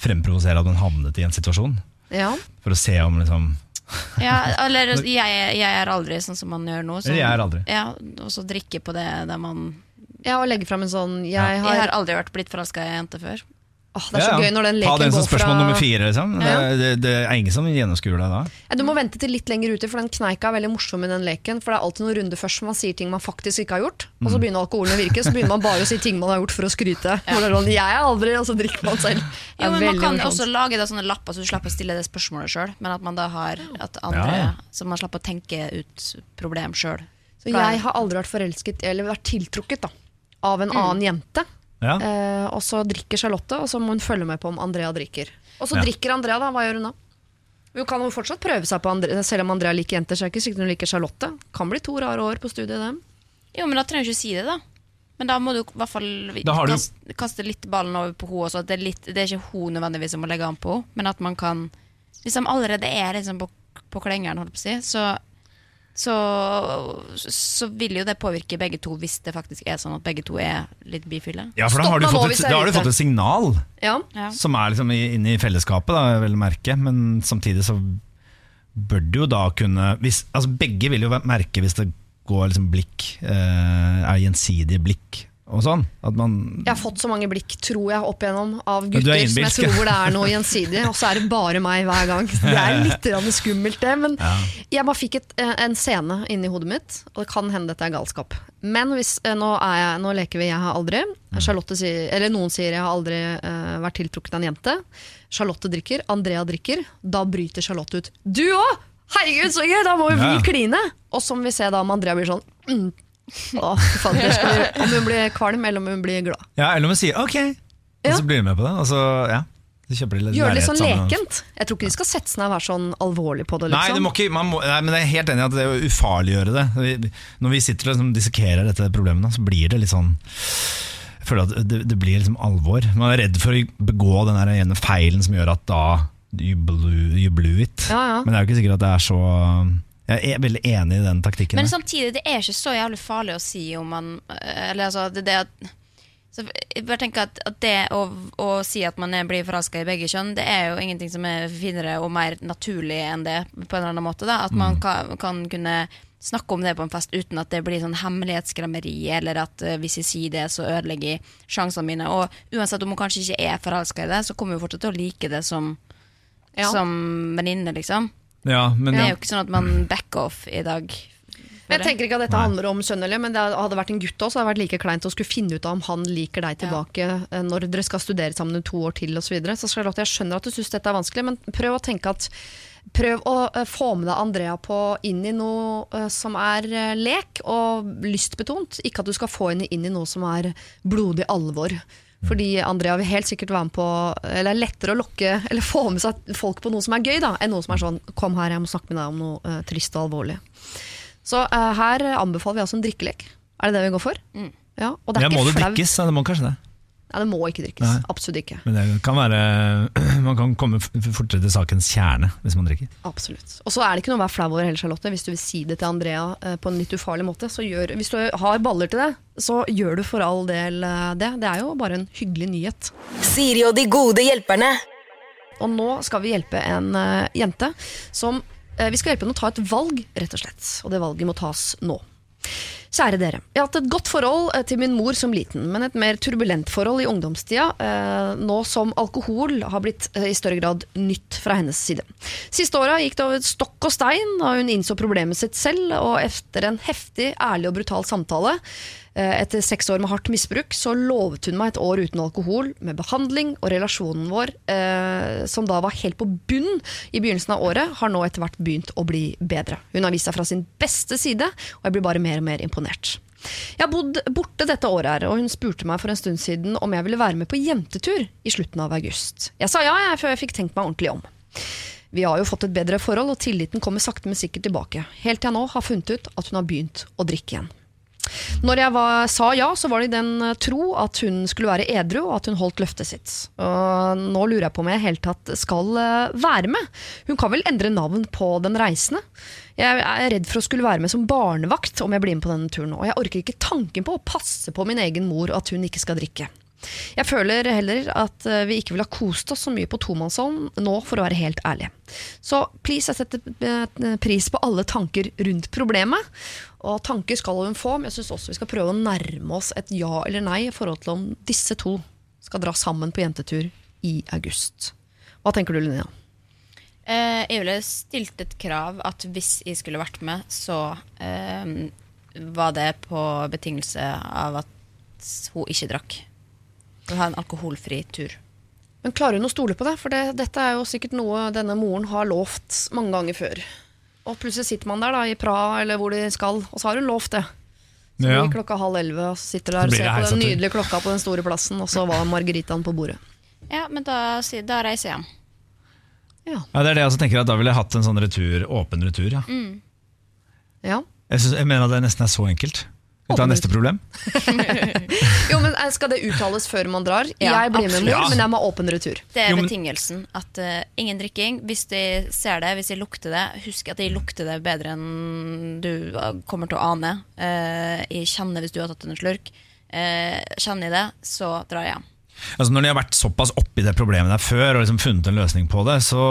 fremprovosere at man havnet i en situasjon. Ja. For å se om liksom Ja, eller jeg, jeg er aldri sånn som man gjør nå. Eller jeg er aldri. Ja, og så drikke på det der man ja, og legge fram en sånn Jeg ja. har, har aldri vært blitt forelska i ei jente før. Åh, Det er så Ja, ja. gøy når den Ta leken den som går fra nummer fire. Liksom. Ja. Det, det, det er ingen som gjennomskuer deg da. ja, Du må vente til litt lenger ute, for den kneika er veldig morsom i den leken. For det er alltid noen runder først som man sier ting man faktisk ikke har gjort. Og Mm. så begynner alkoholen å virke, så begynner man bare å si ting man har gjort for å skryte. Hvor det er sånn, jeg er aldri, Og så drikker man selv. Jo, men Man kan morsomt. også lage da sånne lapper så du slipper å stille det spørsmålet sjøl, men at man da har at andre Ja, ja. Så man slipper å tenke ut problem sjøl. Så jeg har aldri vært forelsket, eller vært tiltrukket, da. Av en annen jente. Ja. Eh, og så drikker Charlotte, og så må hun følge med på om Andrea drikker. Og så Ja. drikker Andrea, da. Hva gjør hun da? Hun kan jo fortsatt prøve seg på Andrea, selv om Andrea liker jenter. Så er det ikke sikkert hun liker Charlotte. Kan bli to rare år på studiet, dem. Jo, men da trenger du ikke si det, da. Men da må du i hvert fall Da har du- kaste, kaste litt ballen over på henne. også, at Det er, litt, det er ikke hun nødvendigvis som må legge an på henne, men at man kan Hvis de allerede er liksom på, på klengeren, holdt på å si, så, så, så vil jo det påvirke begge to hvis det faktisk er sånn at begge to er litt bifile. Ja, for da har du fått et, da har du fått et signal Ja. Ja. som er liksom inne i fellesskapet, da, jeg vil merke. Men samtidig så bør du jo da kunne hvis, altså Begge vil jo merke hvis det går liksom blikk, eh, er gjensidige blikk og sånn. At man Jeg har fått så mange blikk, tror jeg, opp igjennom av gutter er som jeg tror det er noe gjensidig, og så er det bare meg hver gang. Det er litt skummelt, det. Men Ja. jeg bare fikk et, eh, en scene inni hodet mitt, og det kan hende dette er galskap. Men hvis, eh, nå, er jeg, nå leker vi 'jeg har aldri'. Mm. Charlotte sier, eller noen sier 'jeg har aldri uh, vært tiltrukket av en jente'. Charlotte drikker, Andrea drikker. Da bryter Charlotte ut 'du òg'! Herregud, så gøy! Da må jo Ja. vi kline! Og som vi ser da om Andrea blir sånn mm. Å, skal Om hun blir kvalm, eller om hun blir glad. Ja, eller om hun sier ok, og så blir hun med på det. Og så, ja, Gjør det litt sånn lekent. Jeg tror ikke de skal sette seg ned og være sånn alvorlig på det. Nei, Liksom. må ikke, man må, nei, men jeg er helt enig i at det er å ufarliggjøre det. Når vi sitter og liksom dissekerer dette problemet, så blir det litt sånn Jeg føler at det, det blir liksom alvor. Man er redd for å begå den ene feilen som gjør at da you blew, you blew it. Ja, ja. Men det er jo ikke sikkert at det er så Jeg er veldig enig i den taktikken. Men samtidig, det er ikke så jævlig farlig å si om man Eller altså, det, det at så jeg bare tenker at, at det å, å si at man er, blir forelska i begge kjønn, det er jo ingenting som er finere og mer naturlig enn det. på en eller annen måte da At man kan, kan kunne snakke om det på en fest uten at det blir sånn hemmelighetskremmeri, eller at uh, hvis jeg sier det, så ødelegger jeg sjansene mine. Og uansett om hun kanskje ikke er forelska i det, så kommer hun fortsatt til å like det som, Ja. som venninne, liksom. Ja, men, Det er jo ikke sånn at man backer off i dag. Jeg tenker ikke at dette Nei. handler om eller, men det hadde vært en gutt også, hadde det vært like kleint å skulle finne ut av om han liker deg tilbake ja. når dere skal studere sammen i to år til osv. Så, videre. så Charlotte, jeg skjønner at du syns dette er vanskelig, men prøv å tenke at Prøv å eh, få med deg Andrea på inn i noe eh, som er eh, lek og lystbetont. Ikke at du skal få henne inn i noe som er blodig alvor. Fordi Andrea vil helt sikkert være med på Eller det er lettere å lokke Eller få med seg folk på noe som er gøy, da enn noe som er sånn Kom her, jeg må snakke med deg om noe uh, trist og alvorlig. Så uh, her anbefaler vi altså en drikkelek. Er det det vi går for? Ja, og det er ja, må ikke det drikkes? Ja, det må kanskje det. Nei, det må ikke drikkes. Nei. Absolutt ikke. Men det kan være Man kan komme fortere til sakens kjerne hvis man drikker. Absolutt. Og så er det ikke noe å være flau over heller, Charlotte. Hvis du vil si det til Andrea eh, på en litt ufarlig måte, så gjør Hvis du har baller til det, så gjør du for all del eh, det. Det er jo bare en hyggelig nyhet. Siri og de gode hjelperne. Og nå skal vi hjelpe en uh, jente som uh, Vi skal hjelpe henne å ta et valg, rett og slett. Og det valget må tas nå. Kjære dere. Jeg har hatt et godt forhold eh, til min mor som liten, men et mer turbulent forhold i ungdomstida, eh, nå som alkohol har blitt eh, i større grad nytt fra hennes side. Siste åra gikk det over stokk og stein da hun innså problemet sitt selv, og etter en heftig, ærlig og brutal samtale, etter seks år med hardt misbruk, så lovet hun meg et år uten alkohol, med behandling, og relasjonen vår, eh, som da var helt på bunn i begynnelsen av året, har nå etter hvert begynt å bli bedre. Hun har vist seg fra sin beste side, og jeg blir bare mer og mer imponert. Jeg har bodd borte dette året her, og hun spurte meg for en stund siden om jeg ville være med på jentetur i slutten av august. Jeg sa ja, jeg, før jeg fikk tenkt meg ordentlig om. Vi har jo fått et bedre forhold, og tilliten kommer sakte, men sikkert tilbake. Helt til jeg nå har funnet ut at hun har begynt å drikke igjen. Når jeg var, sa ja, så var det i den eh, tro at hun skulle være edru, og at hun holdt løftet sitt. Og nå lurer jeg på om jeg i hele tatt skal eh, være med. Hun kan vel endre navn på den reisende? Jeg er redd for å skulle være med som barnevakt om jeg blir med på denne turen, og jeg orker ikke tanken på å passe på min egen mor at hun ikke skal drikke. Jeg føler heller at eh, vi ikke ville ha kost oss så mye på tomannshånd nå, for å være helt ærlige. Så please, jeg setter pris på alle tanker rundt problemet. Og tanker skal hun få, men jeg syns også vi skal prøve å nærme oss et ja eller nei i forhold til om disse to skal dra sammen på jentetur i august. Hva tenker du, Linnea? Eh, jeg ville stilt et krav at hvis jeg skulle vært med, så eh, var det på betingelse av at hun ikke drakk. Å ha en alkoholfri tur. Men klarer hun å stole på det? For det, dette er jo sikkert noe denne moren har lovt mange ganger før. Og plutselig sitter man der da, i Praha eller hvor de skal, og så har hun lovt det. Så Ja. blir klokka halv elleve, og så sitter der og ser på den nydelige klokka på den store plassen, og så var margaritaen på bordet. Ja, men da, da reiser jeg hjem. Ja. Ja, det er det jeg også tenker at Da ville jeg hatt en sånn retur, åpen retur. Ja. ja. Jeg, synes, jeg mener at det nesten er så enkelt. Vi ta neste problem? Jo, men eh, Skal det uttales før man drar? Ja, jeg blir med mor, absolutt. men jeg må ha åpen retur. Det er Jo, men- betingelsen. At uh, ingen drikking. Hvis de ser det, hvis de lukter det, husk at de lukter det bedre enn du eh, kommer til å ane. Uh, jeg kjenner hvis du har tatt en slurk. Uh, kjenner jeg det, så drar jeg hjem. Altså Når de har vært såpass oppi det problemet der før og liksom funnet en løsning på det, så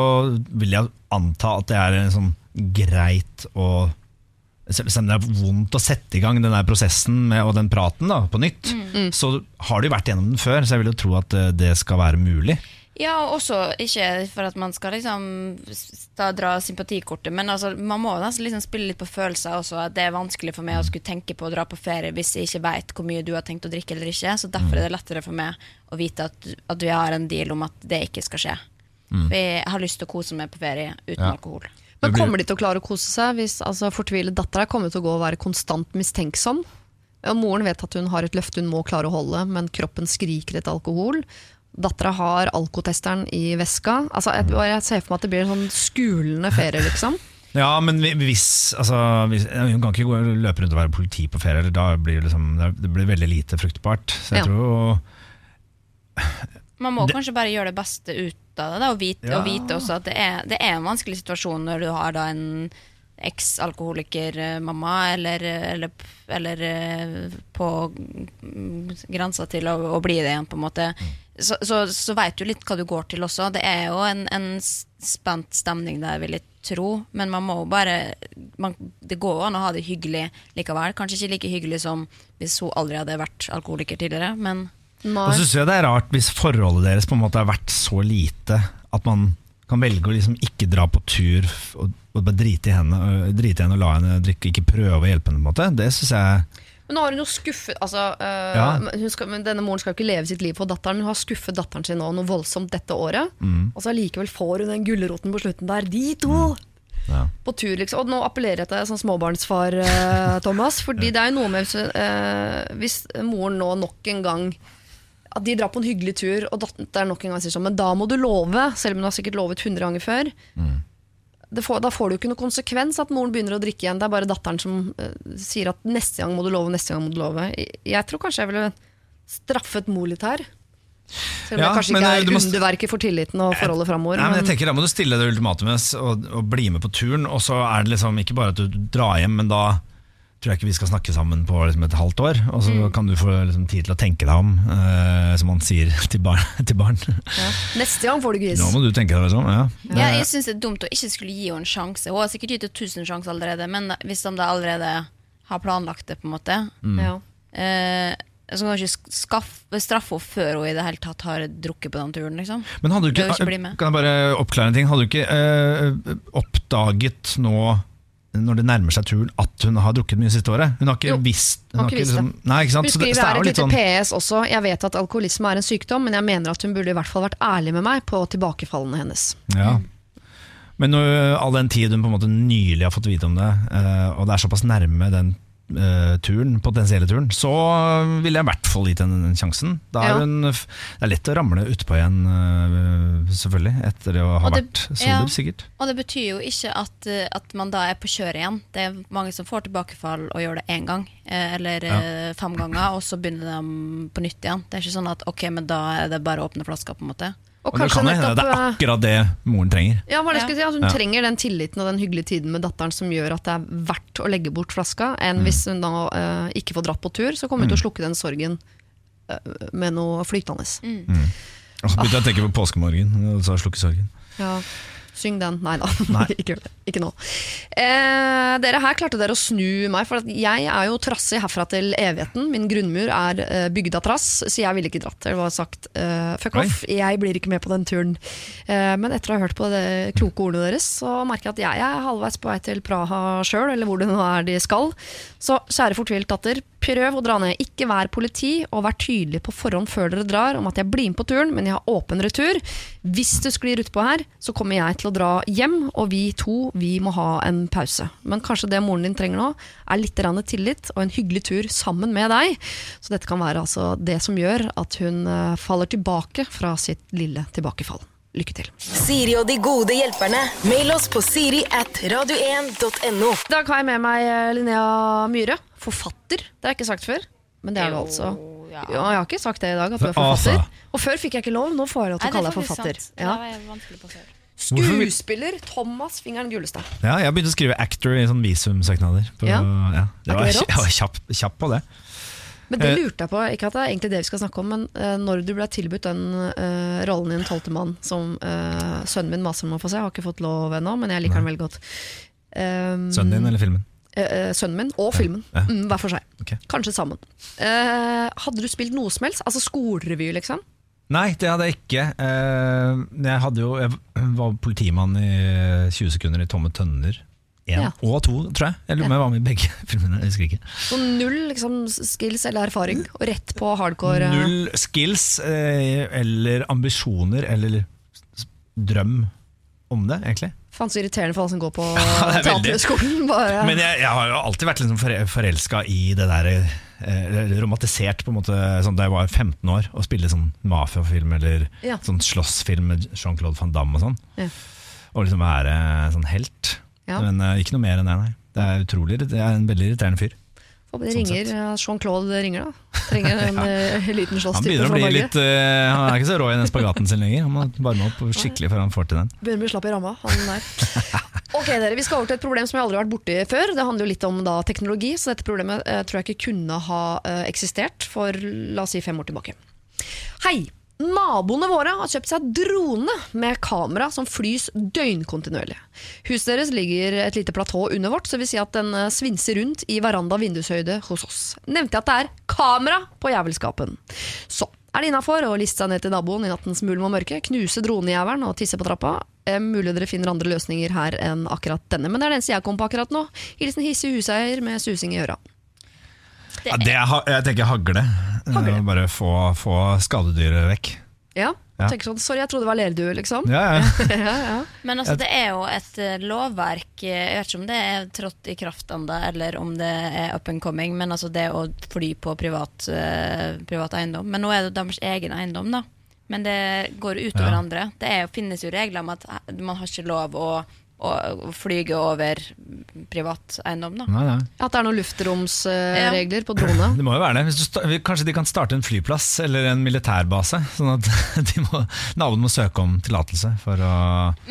vil jeg anta at det er sånn greit å Selv om det er vondt å sette i gang den der prosessen med, og den praten da, på nytt, så har du vært gjennom den før, så jeg vil jo tro at eh, det skal være mulig. Ja, og også ikke for at man skal liksom da dra sympatikortet, men altså, man må nesten liksom spille litt på følelser også. At det er vanskelig for meg å skulle tenke på å dra på ferie hvis jeg ikke veit hvor mye du har tenkt å drikke eller ikke. Så derfor er det lettere for meg å vite at, at vi har en deal om at det ikke skal skje. For jeg har lyst til å kose meg på ferie uten Ja. alkohol. Men kommer de til å klare å kose seg hvis altså, fortvilet dattera kommer til å gå og være konstant mistenksom? Og moren vet at hun har et løfte hun må klare å holde, men kroppen skriker etter alkohol. Dattera har alkotesteren i veska. Altså, jeg, jeg ser for meg at det blir en sånn skulende ferie, liksom. Ja, men hvis, altså, hvis Hun kan ikke gå og løpe rundt og være politi på ferie, eller da blir det, liksom, det blir veldig lite fruktbart. Så jeg Ja. tror Man må Det- kanskje bare gjøre det beste ut av det, da, og, vite, Ja. og vite også at det er, det er en vanskelig situasjon når du har da en eks-alkoholiker-mamma, eller, eller, eller eh, på mm, grensa til å, å bli det igjen, på en måte. Så, så, så veit du litt hva du går til også. Det er jo en, en spent stemning der, vil jeg tro, men man må jo bare man, Det går an å ha det hyggelig likevel. Kanskje ikke like hyggelig som hvis hun aldri hadde vært alkoholiker tidligere, men Nei. Og så synes jeg det er rart hvis forholdet deres på en måte har vært så lite at man kan velge å liksom ikke dra på tur og, og bare drite i henne og, drite i henne og la henne drikke, ikke prøve å hjelpe henne. på en måte Det synes jeg Men nå har hun jo skuffet altså, øh, Ja. skal, men Denne moren skal jo ikke leve sitt liv på datteren. Hun har skuffet datteren sin nå noe voldsomt dette året. Mm. Og så allikevel får hun den gulroten på slutten der. De to! ja. På tur, liksom. Og nå appellerer jeg til som småbarnsfar, eh, Thomas. Fordi det er jo noe med eh, hvis moren nå nok en gang At de drar på en hyggelig tur, og datteren nok en gang sier sånn Men da må du love, selv om hun har sikkert lovet 100 ganger før. Det får, da får det jo ikke noe konsekvens at moren begynner å drikke igjen. Det er bare datteren som uh, sier at neste gang må du love, neste gang må du love. Jeg, jeg tror kanskje jeg ville straffet mor litt her. Selv om Ja, det kanskje men, ikke eh, er må- underverket for tilliten og forholdet framover. Men- jeg tenker Da må du stille det ultimatumet og, og bli med på turen, og så er det liksom ikke bare at du drar hjem, men da tror jeg ikke vi skal snakke sammen på liksom, et halvt år, og så Mm. kan du få liksom, tid til å tenke deg om, eh, som man sier til barn. til barn. Neste gang får du gris. Nå må du tenke deg sånn, ja. Ja, jeg syns det er dumt å ikke skulle gi henne en sjanse. Hun har sikkert gitt henne tusen sjanser allerede, men hvis de da allerede har planlagt det, på en måte Ja. eh, Så kan du ikke skaffe, straffe henne før hun i det hele tatt har drukket på den turen, liksom. Men hadde du ikke, ikke kan jeg bare oppklare en ting? Hadde du ikke eh, oppdaget nå, når det nærmer seg turen, at hun har drukket mye siste året? Hun har ikke Jo, visst har hun ikke visst liksom, Nei, ikke sant? Hun skriver så det her er et lite sånn PS også. Jeg vet at alkoholisme er en sykdom, men jeg mener at hun burde i hvert fall vært ærlig med meg på tilbakefallene hennes. ja. Men når, all den tid hun på en måte nylig har fått vite om det, eh, og det er såpass nærme den turen, potensielle turen, så ville jeg i hvert fall gitt henne den sjansen. Da er Ja. hun, det er lett å ramle utpå igjen, eh, selvfølgelig, etter å ha det- vært solid, ja. sikkert. Og det betyr jo ikke at, eh, at man da er på kjøret igjen. Det er mange som får tilbakefall og gjør det én gang, eh, eller ja. fem ganger, og så begynner de på nytt igjen. Det er ikke sånn at ok, men da er det bare å åpne flaska, på en måte. Og Og det kanskje kan hende nettopp det er eh, akkurat det moren trenger. Ja, hva det Ja. skulle si? altså hun Ja. trenger den tilliten og den hyggelige tiden med datteren som gjør at det er verdt å legge bort flaska, enn hvis hun da uh, ikke får dratt på tur, så kommer hun til å slukke den sorgen uh, med noe flytende. Og så begynte jeg å tenke på påskemorgen, og så slukke sorgen. Ja. Syng den. Nei da, Nei. ikke. Ikke nå. Eh, dere her klarte dere å snu meg, for jeg er jo trassig herfra til evigheten. Min grunnmur er eh, bygd av trass, så jeg ville ikke dratt. Det var sagt eh, fuck off, jeg blir ikke med på den turen. Eh, men etter å ha hørt på de kloke ordene deres, så merker jeg at jeg er halvveis på vei til Praha sjøl, eller hvor det nå er de skal. Så kjære fortvilt datter, prøv å dra ned. Ikke vær politi, og vær tydelig på forhånd før dere drar om at jeg blir med på turen, men jeg har åpen retur. Hvis du sklir utpå her, så kommer jeg til å dra hjem, og vi to vi må ha en pause. Men kanskje det moren din trenger nå, er litt tillit og en hyggelig tur sammen med deg. Så dette kan være altså det som gjør at hun eh, faller tilbake fra sitt lille tilbakefall. Lykke til. Siri og de gode hjelperne. Mail oss på siri at radio1.no. I dag har jeg med meg eh, Linnea Myhre, forfatter. Det har jeg ikke sagt før. Men det er du altså. ja. Ja, jeg har ikke sagt det i dag, at du er forfatter. Og før fikk jeg ikke lov, nå får jeg lov til å kalle deg forfatter. Ja. Skuespiller Thomas Fingeren Gullestad. Ja, jeg begynte å skrive actor i sånn visumsøknader. på- Ja. Ja. Det Er var, jeg var kjapp, kjapp på det. Men det Eh. lurte jeg på, ikke at det er egentlig det vi skal snakke om, men uh, når du ble tilbudt den uh, rollen i En tolvte mann, som uh, sønnen min maser om å få se, jeg har ikke fått lov ennå, men jeg liker den veldig godt. Um, Sønnen din eller filmen? sønnen min og filmen, Ja. mm, hver for seg. Okay. Kanskje sammen. Hadde du spilt noe som helst? Altså skolerevy, liksom? Nei, det hadde jeg ikke. Jeg, jo, jeg var politimann i 20 sekunder i Tomme tønner. Én Ja. og to, tror jeg. Jeg lurer på om jeg var med i begge filmene. Jeg husker ikke. Så null liksom, skills eller erfaring, og rett på hardcore eh, Null skills eh, eller ambisjoner eller drøm om det, egentlig. Faen så irriterende for alle som går på ja, er teaterhøgskolen. Men jeg, jeg har jo alltid vært liksom forelska i det der eh, Romantisert på en måte sånn da jeg var 15 år og spille sånn mafiafilm eller Ja. sånn slåssfilm med Jean-Claude van Damme og sånn. Ja. Og liksom være sånn helt. Ja. Men uh, ikke noe mer enn det, nei. Det er utrolig Det er en veldig irriterende fyr. Håper det sånn ringer, eh, Jean-Claude ringer da. Trenger en ja. liten Han begynner å bli litt uh, Han er ikke så rå i den spagaten sin lenger. Han må varme opp skikkelig før han får til den. Begynner å bli slapp i ramma, han der. Ok, dere, Vi skal over til et problem som jeg aldri har vært borti før. Det handler jo litt om da, teknologi, så dette problemet eh, tror jeg ikke kunne ha eh, eksistert for la oss si fem år tilbake. Hei! Naboene våre har kjøpt seg drone med kamera som flys døgnkontinuerlig. Huset deres ligger et lite platå under vårt, så vi vil si at den eh, svinser rundt i veranda vindushøyde hos oss. Nevnte jeg at det er kamera på jævelskapen. Så er det innafor å liste seg ned til naboen i nattens mulm og mørke, knuse dronejævelen og tisse på trappa. Eh, mulig dere finner andre løsninger her enn akkurat denne, men det er den eneste jeg kom på akkurat nå. Hilsen hissig huseier med susing i øra. Ja, det er, jeg tenker hagle. Hagle. Eh, Bare få, få skadedyret vekk. Ja, Ja. tenker sånn, Sorry, jeg trodde det var lerduer, liksom. Ja, ja. ja, ja. Men altså, det er jo et eh, lovverk eh, Jeg vet ikke om det er trådt i kraft ennå, eller om det er up and coming, men altså det å fly på privat, uh, privat eiendom. Men nå er det deres egen eiendom, da. Men det går ut over Ja. andre. Det er, jo- finnes jo regler om at man har ikke lov å, å, flyge over privat eiendom, da. Nei, nei. At det er noen luftromsregler på drone. Det må jo være det. Hvis du sta kanskje de kan starte en flyplass eller en militærbase, sånn at de må, naboen må søke om tillatelse for å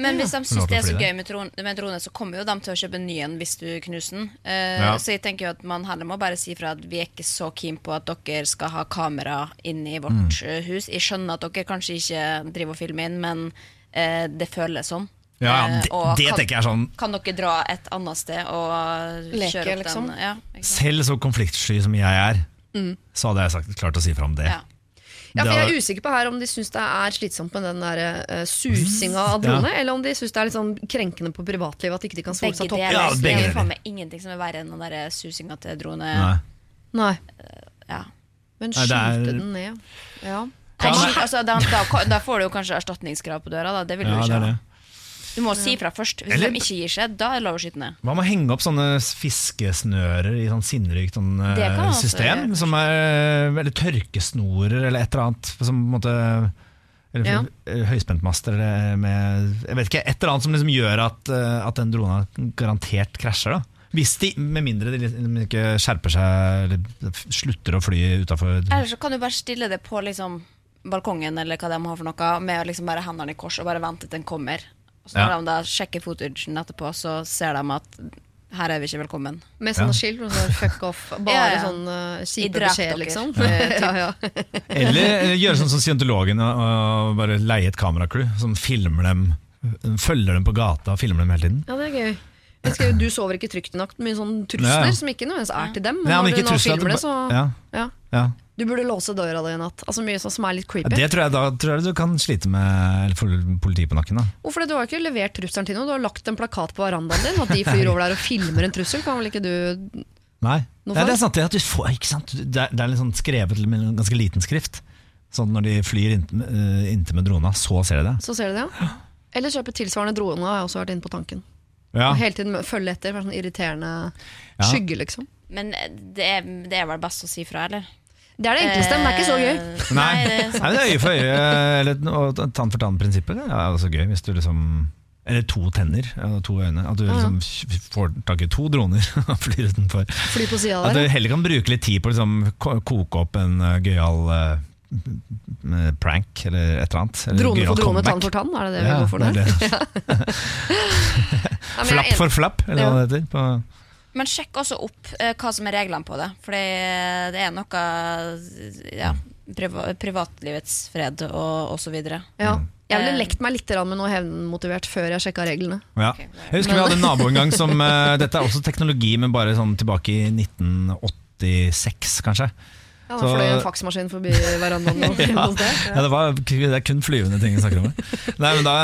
Men hvis de syns det er så gøy med, drone, med drone, så kommer jo de til å kjøpe en ny en hvis du knuser den. Uh, Ja. Så jeg tenker jo at man heller må bare si fra at vi er ikke så keen på at dere skal ha kamera inne i vårt Mm. hus. Jeg skjønner at dere kanskje ikke driver og filmer inn, men uh, det føles sånn. Ja, ja, Eh, det, og det kan- tenker jeg er sånn Kan dere dra et annet sted og Leke, kjøre opp liksom? den? Ja. Selv så konfliktsky som jeg er, så hadde jeg sagt, klart å si fra om det. Ja. Ja, for Jeg er usikker på her om de syns det er slitsomt med den der uh, susinga av drone, eller om de syns det er litt sånn krenkende på privatlivet at ikke de kan sole seg topp. Ja, det begge er deler. faen meg ingenting som er verre enn den der susinga til drone. Nei. Nei, Ja. men skyte er- den ned. Ja. Ja, skyt, altså, da, da, da får du jo kanskje erstatningskrav på døra. Da. Det vil du Ja, ikke ha. Du må si fra først. Hvis Eller- de ikke gir seg, da er det lov å skyte ned. Hva med å henge opp sånne fiskesnører i sånn sinnrikt sånn, eh, Det kan man også system? gjøre. Som er, eller tørkesnorer eller et eller annet. Som på en måte eller Ja. eh, høyspentmaster eller med Jeg vet ikke, Et eller annet som liksom gjør at, eh, at den drona garantert krasjer. da Hvis de, Med mindre de liksom ikke skjerper seg eller slutter å fly utafor Eller så kan du bare stille det på liksom, balkongen eller hva de har for noe, med å liksom bare hendene i kors og bare vente til den kommer. Og så når Ja. de da sjekker footagen etterpå, så ser de at her er vi ikke velkommen. Med Ja. sånne skilt hvor det 'fuck off'. Bare Ja, ja. sånn uh, kjipe beskjeder, beskjed, liksom. Ja. ja, ja. Eller eh, gjøre sånn som scientologene og, bare leie et kameracrew som filmer dem Følger dem på gata og filmer dem hele tiden. ja, det er gøy. Jeg skrev, du sover ikke trygt i natt. Mye sånn trusler Ja, ja. som ikke nødvendigvis er til dem. Men Nei, men når du nå filmer det så ja, ja. ja. Du burde låse døra di i natt. Altså Mye sånn som er litt Ja, creepy. det tror jeg, da tror jeg du kan slite med eller politiet på nakken. da Hvorfor det? Du har ikke levert trusselen til noe. Du har lagt en plakat på verandaen din. At de flyr over der og filmer en trussel. Kan vel ikke du Nei, Nei det er sant. Det, at du får, ikke sant? Det, er, det er litt sånn skrevet med en ganske liten skrift. Sånn Når de flyr inntil uh, inntil med drona, så ser de det. Så ser de det, ja. Eller kjøpe tilsvarende drone, har jeg også vært inne på tanken. Ja, Og hele tiden følge etter. Være sånn irriterende Ja. skygge, liksom. Men eh, det er, det er vel best å si fra, eller? Det er det enkleste, men det er ikke så gøy. Eh, Nei, Nei, det er sant. Nei, det er øye for øye eller og tann for tann-prinsippet. Det er også gøy hvis du liksom Eller to tenner og to øyne. At du liksom får tak i to droner og flyr utenfor. Fly på siden, At du heller kan bruke litt tid på å liksom, koke opp en uh, gøyal uh, prank eller et eller annet. Eller Drone for drone, comeback. tann for tann, er det det vi Ja, går for er Flapp for flapp, eller hva det heter. På, Men sjekk også opp eh, hva som er reglene på det. For det er noe ja, priva privatlivets fred og, og så videre. Ja. Jeg ville Eh. lekt meg litt med noe hevnmotivert før jeg sjekka reglene. ja. Jeg husker vi hadde en nabo en gang som uh, Dette er også teknologi, men bare sånn tilbake i 1986, kanskje. Ja, da fløy en faksmaskin forbi verandaen ja. Ja, det, var, det er kun flyvende ting vi snakker om. Nei, men Da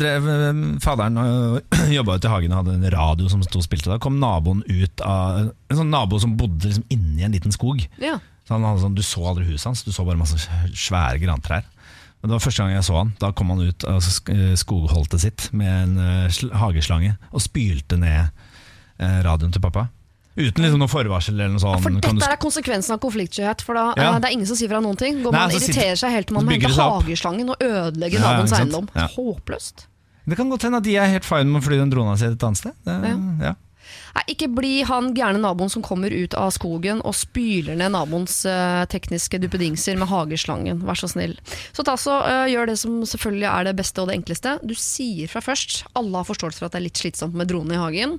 drev eh, faderen og jobba ute i hagen og hadde en radio som sto og spilte. Da kom naboen ut av En sånn nabo som bodde liksom inni en liten skog. Ja. Så han hadde sånn, Du så aldri huset hans, du så bare masse svære grantrær. Men Det var første gang jeg så han. Da kom han ut av sk- eh, skogholtet sitt med en eh, hageslange og spylte ned eh, radioen til pappa. Uten liksom noe forvarsel eller noe sånt. For Kan du dette er konsekvensen av konfliktskyhet. For da, Ja. eh, Det er ingen som sier fra noen ting. Går Nei, man irriterer seg helt til man må hente hageslangen og ødelegge Ja, naboens eiendom. Ja. Håpløst. Det kan godt hende at de er helt fine med å fly den drona si et annet sted. Det, ja. Nei, ikke bli han gærne naboen som kommer ut av skogen og spyler ned naboens uh, tekniske duppedingser med hageslangen. Vær så snill. Så ta så uh, Gjør det som selvfølgelig er det beste og det enkleste. Du sier fra først. Alle har forståelse for at det er litt slitsomt med drone i hagen.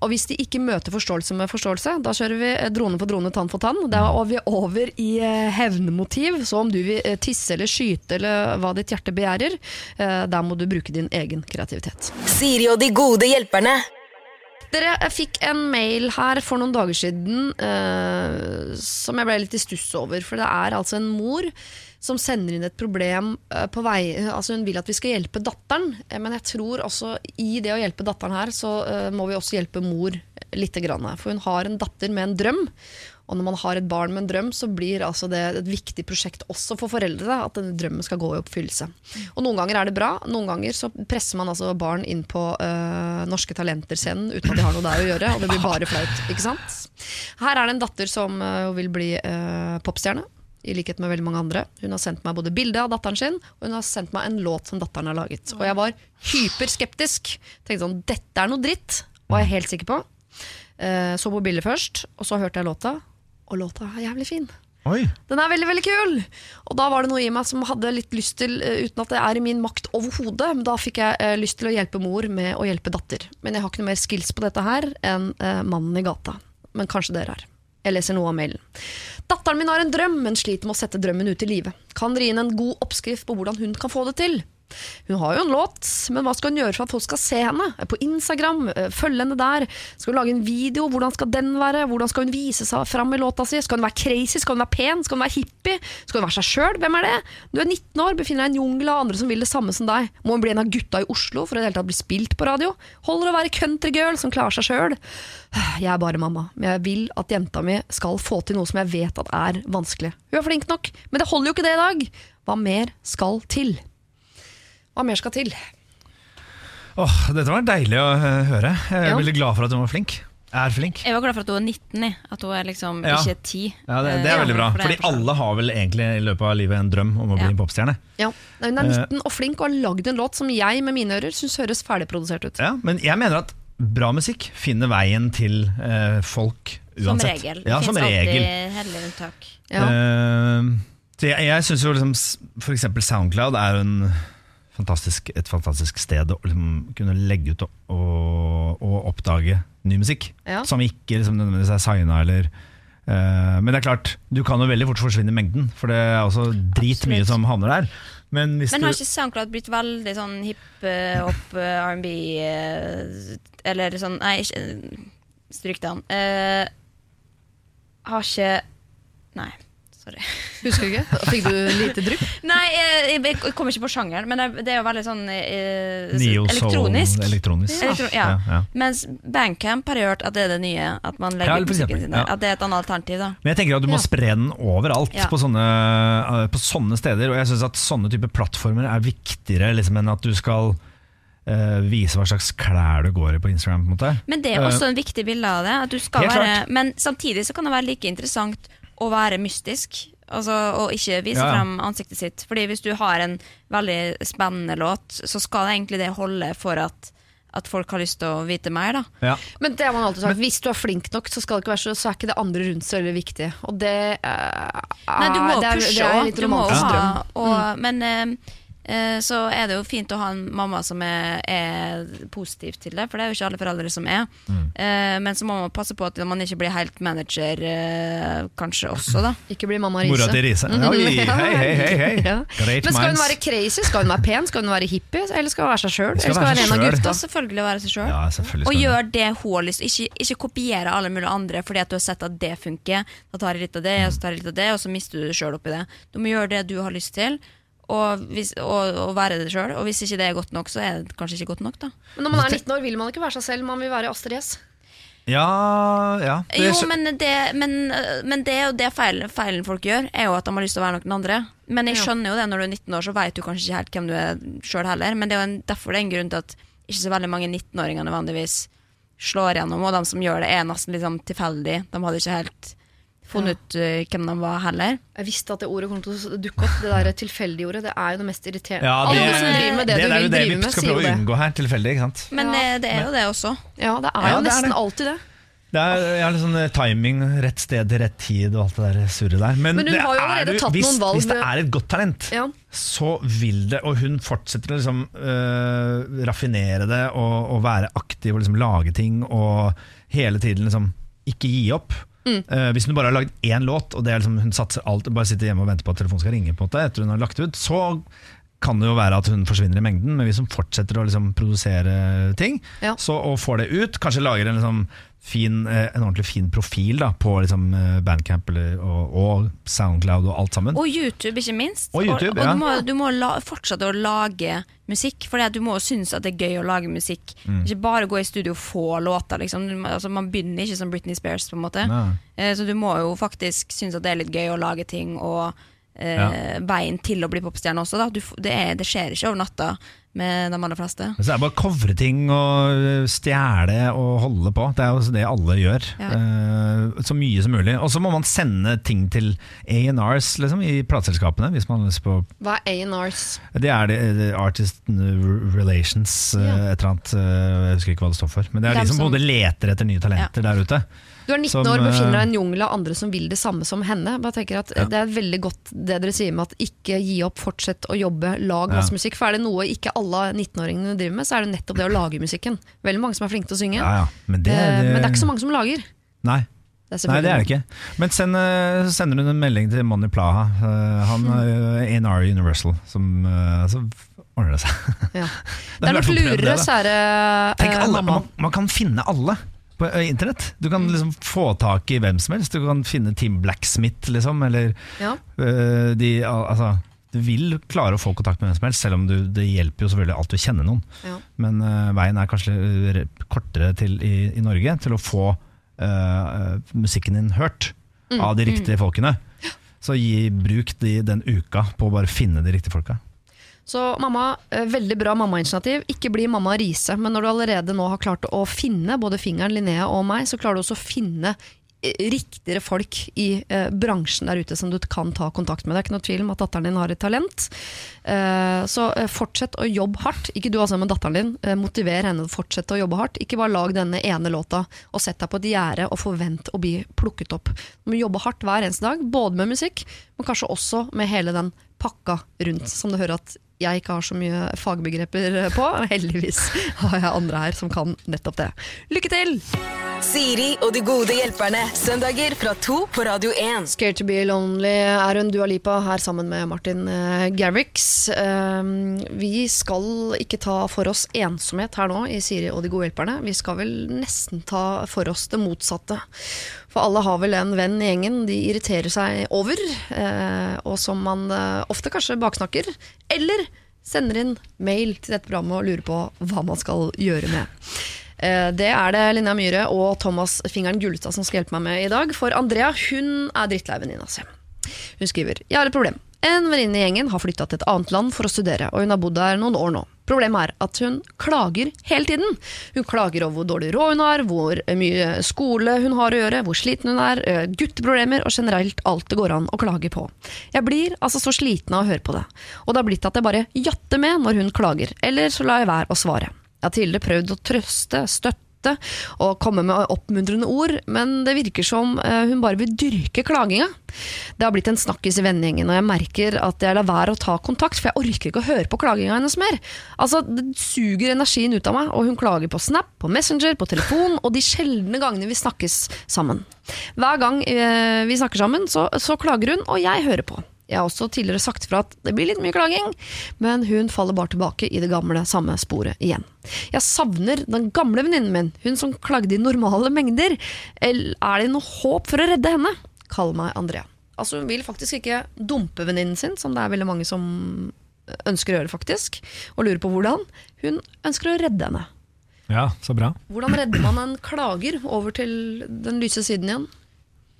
Og hvis de ikke møter forståelse med forståelse, da kjører vi eh, drone for drone, tann for tann. Da er vi over i uh, hevnmotiv. Så om du vil eh, tisse eller skyte eller hva ditt hjerte begjærer, eh, der må du bruke din egen kreativitet. Siri og de gode hjelperne. Dere fikk en mail her for noen dager siden eh, som jeg ble litt i stuss over. For det er altså en mor som sender inn et problem eh, på vei Altså Hun vil at vi skal hjelpe datteren, eh, men jeg tror også i det å hjelpe datteren her, så eh, må vi også hjelpe mor lite grann. For hun har en datter med en drøm. Og når man har et barn med en drøm, så blir altså det et viktig prosjekt også for foreldre. At denne drømmen skal gå i oppfyllelse. Og Noen ganger er det bra, noen ganger så presser man altså barn inn på øh, Norske Talenter-scenen uten at de har noe der å gjøre. Og det blir bare flaut. ikke sant? Her er det en datter som øh, vil bli øh, popstjerne. I likhet med veldig mange andre. Hun har sendt meg både bilde av datteren sin, og hun har sendt meg en låt som datteren har laget. Og jeg var hyperskeptisk. Tenkte sånn, dette er noe dritt, var jeg helt sikker på. Eh, så på bildet først, og så hørte jeg låta, og låta er jævlig fin. Oi. Den er veldig, veldig kul! Og da var det noe i meg som hadde litt lyst til, eh, uten at det er i min makt overhodet, men da fikk jeg eh, lyst til å hjelpe mor med å hjelpe datter. Men jeg har ikke noe mer skills på dette her enn eh, mannen i gata. Men kanskje dere har. Jeg leser noe av mailen. Datteren min har en drøm, men sliter med å sette drømmen ut i livet. Kan gi henne en god oppskrift på hvordan hun kan få det til? Hun har jo en låt, men hva skal hun gjøre for at folk skal se henne? På Instagram, eh, følge henne der. Skal hun lage en video? Hvordan skal den være? Hvordan skal hun vise seg fram i låta si? Skal hun være crazy? Skal hun være pen? Skal hun være hippie? Skal hun være seg sjøl? Hvem er det? Du er 19 år, befinner deg i en jungel av andre som vil det samme som deg. Må hun bli en av gutta i Oslo for å hele tatt bli spilt på radio? Holder å være countrygirl som klarer seg sjøl? Jeg er bare mamma, men jeg vil at jenta mi skal få til noe som jeg vet at er vanskelig. Hun er flink nok, men det holder jo ikke det i dag. Hva mer skal til? Hva mer skal til? Åh, dette var deilig å eh, høre. Jeg er Ja. veldig glad for at hun var flink. Er flink. Jeg var glad for at hun var 19, at hun er liksom Ja. ikke 10. Ja, det, det er Eh, veldig bra. for Fordi alle har vel egentlig i løpet av livet en drøm om å bli Ja. en popstjerne. Ja, Hun er 19 og flink og har lagd en låt som jeg med mine ører syns høres ferdigprodusert ut. Ja, men jeg mener at bra musikk finner veien til eh, folk Som uansett. regel. Det Ja, som finnes regel. alltid heldige unntak. Ja. Uh, så jeg, jeg syns jo liksom f.eks. for eksempel Soundcloud er en fantastisk, et fantastisk sted å liksom kunne legge ut og, og, og oppdage ny musikk. Ja. Som ikke liksom nødvendigvis er signa eller uh, Men det er klart, du kan jo veldig fort forsvinne i mengden, for det er også dritmye som havner der. Men Men har ikke SoundCloud blitt veldig sånn hiphop, eh, R&B eh, Eller sånn Nei, ikke stryk det an. Uh, har ikke Nei, sorry. Husker du ikke? Fikk du lite drypp? Nei, eh, jeg, jeg kommer ikke på sjangeren, men det, det er jo veldig sånn eh, Neo soul, elektronisk. elektronisk. Elektro ja. Ja, ja. Mens Bandcamp har jeg hørt at det er det nye. At man legger musikken sin der. ja. At det er et annet alternativ. da Men jeg tenker at du må Ja. spre den overalt Ja. på, sånne, eh, på sånne steder. Og jeg syns at sånne type plattformer er viktigere liksom, enn at du skal Uh, vise hva slags klær du går i på Instagram. på en måte Men det er også også en viktig bilde av det. At du skal være, men samtidig så kan det være like interessant å være mystisk. Altså, og ikke vise Ja, ja. frem ansiktet sitt. Fordi hvis du har en veldig spennende låt, så skal det egentlig det holde for at, at folk har lyst til å vite mer. da ja. Men det har man alltid sagt. Hvis du er flink nok, så, skal det ikke være så, så er ikke det andre rundt så veldig viktig. Og det uh, Nei, du må det er, pushe det er òg. litt romantisk drøm. Men eh, eh, så er det jo fint å ha en mamma som er, er positiv til det, for det er jo ikke alle foreldre som er. Eh, men så må man passe på at man ikke blir helt manager, eh, kanskje også, da. Ikke bli mamma Riise. Mora til Riise. Oi, hei, hei, hei, hei. Ja. Men skal hun være crazy? Skal hun være pen? Skal hun være hippie? Eller skal hun være seg sjøl? Eller skal hun være være en av gutta? Selvfølgelig være seg sjøl. Ja, Og gjør det hun har lyst til. Ikke, ikke kopiere alle mulige andre fordi at du har sett at det funker. Da tar jeg litt av det, og så tar jeg litt av det, og så mister du deg sjøl oppi det. Du må gjøre det du har lyst til, og, hvis, og, og være det sjøl. Og hvis ikke det er godt nok, så er det kanskje ikke godt nok, da. Men når man er 19 år, vil man ikke være seg selv, man vil være Astrid S. Ja, ja. Det, Jo, men det, men, men det er jo det feilen, feilen folk gjør, er jo at de har lyst til å være noen andre. Men jeg skjønner jo det, når du er 19 år, så vet du kanskje ikke helt hvem du er sjøl heller. Men det er jo en, derfor det er en grunn til at ikke så veldig mange 19-åringer nødvendigvis slår gjennom, og de som gjør det, er nesten liksom tilfeldig. De hadde ikke helt funnet ut uh, hvem de var heller. Jeg visste at det ordet kom til å dukke opp. Det der tilfeldige ordet. Det er jo det mest irriterende. ja, det, Alle som driver med det, det du er vil det drive vi med, skal sier jo prøve å unngå her. Tilfeldig, ikke sant. Men Ja. det, det er jo det også. Ja, det er Ja, jo det er nesten det. alltid det. Det er, jeg har litt sånn eh, timing, rett sted rett tid og alt det der surret der. Men, Men hun har jo er allerede tatt hvis, noen valg hvis det er et godt talent, Ja. så vil det, og hun fortsetter å liksom, øh, raffinere det og, og være aktiv og liksom lage ting og hele tiden liksom ikke gi opp. Mm. Eh, hvis hun bare har lagd én låt, og det er liksom, hun satser alt, bare sitter hjemme og venter på at telefonen skal ringe på en måte, etter hun har lagt ut, så kan det jo være at hun forsvinner i mengden. Men hvis hun fortsetter å liksom produsere ting Ja. så, og får det ut, kanskje lager en, liksom fin, eh, en ordentlig fin profil da, på liksom eh, Bandcamp eller, og, og Soundcloud og alt sammen Og YouTube, ikke minst. Og YouTube, og, og ja. du må, du må la, fortsette å lage musikk, for du må jo synes at det er gøy å lage musikk. Mm. Ikke bare gå i studio og få låter. Liksom. Du Altså, man begynner ikke som Britney Spears, på en måte. Eh, så du må jo faktisk synes at det er litt gøy å lage ting, og eh, Ja. veien til å bli popstjerne også. Da. Du, det, er, det skjer ikke over natta. med de aller fleste. Så det er bare å covre ting og øh, stjele og holde på. Det er jo det alle gjør. Ja. Eh, så mye som mulig. Og så må man sende ting til A&Rs liksom, i plateselskapene. Hvis man har lyst på Hva er A&Rs? Det er det, det Artist Relations, eh, Ja. et eller annet. eh, Jeg husker ikke hva det står for. Men det er de som som- både leter etter nye talenter der ute. Du er 19 Som, år, befinner deg i eh, en jungel av andre som vil det samme som henne. Bare tenker at Det er veldig godt det dere sier med at ikke gi opp, fortsett å jobbe, lag Ja. masse musikk. For er det noe ikke alle 19-åringene driver med, så er det nettopp det å lage musikken. Veldig mange som er flinke til å synge, Ja, ja. Men, det, det... men det er ikke så mange som lager. Nei. Det Nei, det er det ikke. Men send, eh, sender hun en melding til Moni Plaha. Eh, han er NR Universal, som eh, Så ordner det seg. Ja. Det er nok Tenk eh, alle, mamma. man, man kan finne alle på eh, internett. Du kan liksom få tak i hvem som helst. Du kan finne Team Blacksmith, liksom, eller Ja. eh, de Altså du vil klare å få kontakt med hvem som helst, selv om du, det hjelper jo selvfølgelig alltid å kjenne noen. Ja. Men eh, veien er kanskje kortere til, i, i Norge til å få eh, musikken din hørt Mm, av de riktige folkene. Så gi, bruk de, den uka på å bare finne de riktige folka. Så mamma, eh, veldig bra mammainitiativ. Ikke bli mamma Riise, men når du allerede nå har klart å finne både fingeren, Linnea og meg, så klarer du også å finne eh, riktigere folk i eh, bransjen der ute som du kan ta kontakt med. Det er ikke noe tvil om at datteren din har et talent. Eh, så eh, fortsett å jobbe hardt. Ikke du altså, men datteren din. Eh, motiver henne til å fortsette å jobbe hardt. Ikke bare lag denne ene låta og sett deg på et gjerde og forvent å bli plukket opp. Du må jobbe hardt hver eneste dag, både med musikk, men kanskje også med hele den pakka rundt, som du hører at jeg ikke har så mye fagbegreper på. Heldigvis har jeg andre her som kan nettopp det. Lykke til! Siri og de gode hjelperne. Søndager fra to på Radio 1. Scared to be lonely er hun Dua Lipa her sammen med Martin uh, Garrix. Um, vi skal ikke ta for oss ensomhet her nå i Siri og de gode hjelperne. Vi skal vel nesten ta for oss det motsatte. For alle har vel en venn i gjengen de irriterer seg over, eh, og som man eh, ofte kanskje baksnakker. Eller sender inn mail til dette programmet og lurer på hva man skal gjøre med. Eh, Det er det Linnea Myhre og Thomas Fingeren Gullestad som skal hjelpe meg med i dag. For Andrea hun er drittlei venninna si. Hun skriver Jeg har et problem. En venninne i gjengen har flytta til et annet land for å studere, og hun har bodd der noen år nå. Problemet er at hun klager hele tiden. Hun klager over hvor dårlig råd hun har, hvor mye skole hun har å gjøre, hvor sliten hun er, eh, gutteproblemer og generelt alt det går an å klage på. Jeg blir altså så sliten av å høre på det, og det har blitt at jeg bare jatter med når hun klager, eller så lar jeg være å svare. Jeg har tidligere prøvd å trøste, støtte og komme med oppmuntrende ord, men det virker som eh, hun bare vil dyrke klaginga. Det har blitt en snakkis i vennegjengen, og jeg merker at jeg lar være å ta kontakt, for jeg orker ikke å høre på klaginga hennes mer. Altså, Det suger energien ut av meg, og hun klager på Snap, på Messenger, på telefon, og de sjeldne gangene vi snakkes sammen. Hver gang eh, vi snakker sammen, så, så klager hun, og jeg hører på. Jeg har også tidligere sagt fra at det blir litt mye klaging, men hun faller bare tilbake i det gamle, samme sporet igjen. Jeg savner den gamle venninnen min, hun som klagde i normale mengder. Eller er det noe håp for å redde henne? Kall meg Andrea. Altså Hun vil faktisk ikke dumpe venninnen sin, som det er veldig mange som ønsker å gjøre, faktisk, og lurer på hvordan. Hun ønsker å redde henne. Ja, så bra. Hvordan redder man en klager over til den lyse siden igjen?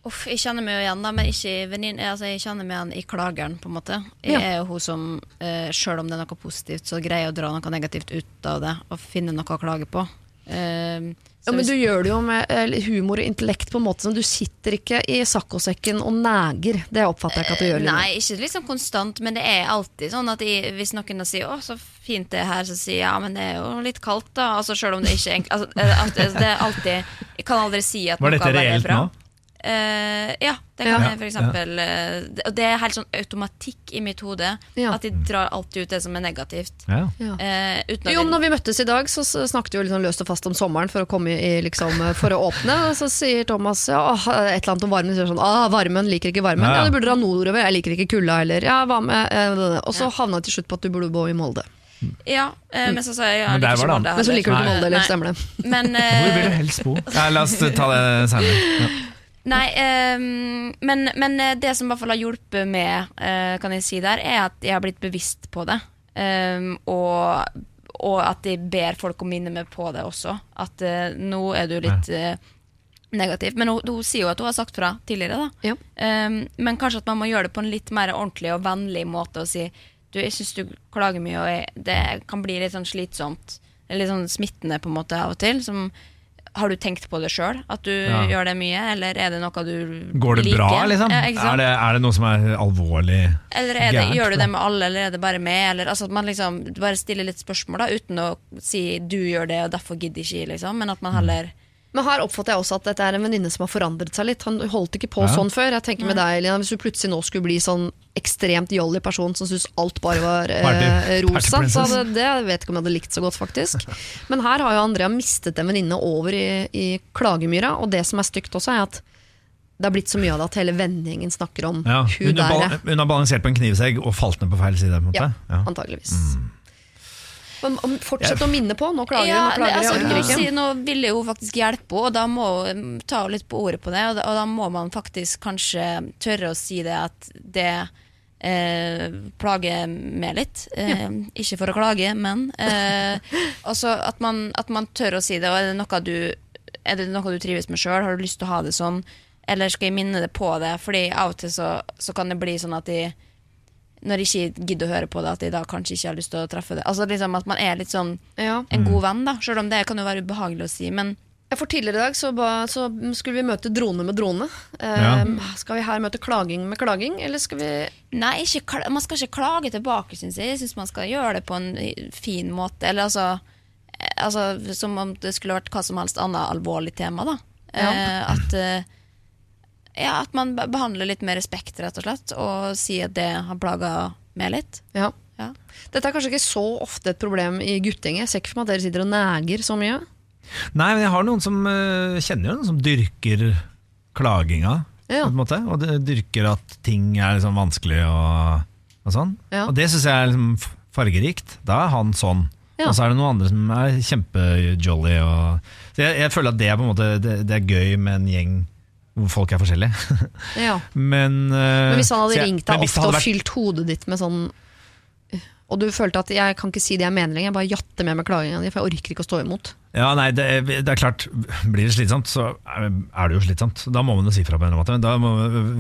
Uff, jeg kjenner meg jo igjen, da, men ikke i venninne. Altså, jeg kjenner meg igjen i klageren, på en måte. Jeg Ja. er jo hun som, uh, sjøl om det er noe positivt, så greier jeg å dra noe negativt ut av det og finne noe å klage på. Eh, Ja, men hvis- Du gjør det jo med eh, humor og intellekt på en måte som du sitter ikke i saccosekken og neger. Det oppfatter jeg ikke at du gjør. Line. Nei, ikke liksom konstant, men det er alltid sånn at jeg, hvis noen sier 'å, så fint det er her', så sier jeg 'ja, men det er jo litt kaldt', da. Altså Selv om det ikke er enkelt. altså, eh, det, det er alltid Jeg kan aldri si at noe bra Var er reelt nå? Eh, ja, det kan Ja. jeg for eksempel. uh, det- Og er helt sånn automatikk i mitt hode Ja. at jeg drar alltid ut det som er negativt. Ja. Eh, at Jo, men når vi møttes i dag, så snakket vi jo liksom løst og fast om sommeren for å komme i, liksom, eh, for å åpne. Og så sier Thomas ja, åh, et eller annet om varmen. Så sånn, ah, varmen, liker ikke varmen. Ja, Ja, ja. du burde dra nordover, jeg liker ikke kulda heller. Ja, hva med eh, Og så havna jeg til slutt på at du burde bo i Molde. Ja, eh, men så sa jeg ja, Men liker Men så liker du ikke Molde, eller stemmer det? Men, Hvor vil eh, du helst bo? Ja, la oss ta det senere. Ja. Nei, um, men, men eh, det som i hvert fall har hjulpet med, uh, kan jeg si der, er at jeg har blitt bevisst på det. Um, og, og at jeg ber folk å minne meg på det også. At uh, nå er du litt uh, negativ. Men hun, hun sier jo at hun har sagt fra tidligere, da. Ja. Ehm, men kanskje at man må gjøre det på en litt mer ordentlig og vennlig måte og si du, jeg syns du klager mye, og jeg, det kan bli litt sånn slitsomt. Litt sånn smittende på en måte av og til. Som, har du tenkt på det sjøl, at du Ja. gjør det mye, eller er det noe du liker? Går det liker? bra, liksom? Ja, er, det, er det noe som er alvorlig Eller er det, gært, gjør du det med alle, eller er det bare med? Eller, altså, at man liksom bare stiller litt spørsmål, da, uten å si 'du gjør det, og derfor gidder ikke liksom. Men at man heller Men her oppfatter jeg også at dette er en venninne som har forandret seg litt. Han holdt ikke på Ja. sånn før. Jeg tenker med deg, Lina, Hvis du plutselig nå skulle bli sånn ekstremt jolly person som syntes alt bare var eh, rosa, så det, hadde, det jeg vet ikke om jeg hadde likt så godt, faktisk. Men her har jo Andrea mistet en venninne over i, i klagemyra, og det som er stygt også, er at det har blitt så mye av det at hele vennegjengen snakker om ja, hun hun, der. hun har balansert på en knivsegg og falt ned på feil side. På en Ja, antageligvis. Ja. Mm. Fortsett å minne på. Nå klager Ja, hun, nå klager altså, nå, sier- nå vil jo faktisk hjelpe henne, og da må hun ta litt på ordet på det. Og da, og da må man faktisk kanskje tørre å si det at det eh, plager meg litt. Eh, Ikke for å klage, men eh, også at, man, at man tør å si det. Og er det noe du, er det noe du trives med sjøl? Har du lyst til å ha det sånn? Eller skal jeg minne det på det? Fordi av og til så, så kan det bli sånn at de når jeg ikke gidder å høre på det, at jeg da kanskje ikke har lyst til å treffe det. Altså liksom At man er litt sånn Ja. en god venn, da. Selv om det kan jo være ubehagelig å si. Men For Tidligere i dag så, ba, så skulle vi møte drone med drone. Eh, Ja. Skal vi her møte klaging med klaging, eller skal vi nei, ikke, man skal ikke klage tilbake, syns jeg. Jeg syns man skal gjøre det på en fin måte. Eller altså, eh, altså Som om det skulle vært hva som helst annet alvorlig tema, da. Ja. Uh, at eh, Ja, at man behandler litt med respekt, rett og slett, og sier at det har plaga meg litt. Ja. Ja. Dette er kanskje ikke så ofte et problem i guttegjengen. Jeg ser ikke for meg at dere sitter og neger så mye. Nei, men jeg har noen som eh, kjenner jo noen som dyrker klaginga, Ja. på en måte. Og dyrker at ting er liksom vanskelig og, og sånn. Ja. Og det syns jeg er liksom fargerikt. Da er han sånn. Ja. Og så er det noen andre som er kjempejolly. Og, så jeg, jeg føler at det er på en måte det, det er gøy med en gjeng folk er forskjellige. Ja. men, uh, Men hvis han hadde jeg- ringt deg ofte vært... og fylt hodet ditt med sånn Og du følte at 'jeg kan ikke si det jeg mener lenger', jeg bare jatter med med klaginga di, for jeg orker ikke å stå imot. Ja, nei, det, er- det er klart Blir det slitsomt, så er det jo slitsomt. Da må man jo si fra på en eller annen måte. Da må,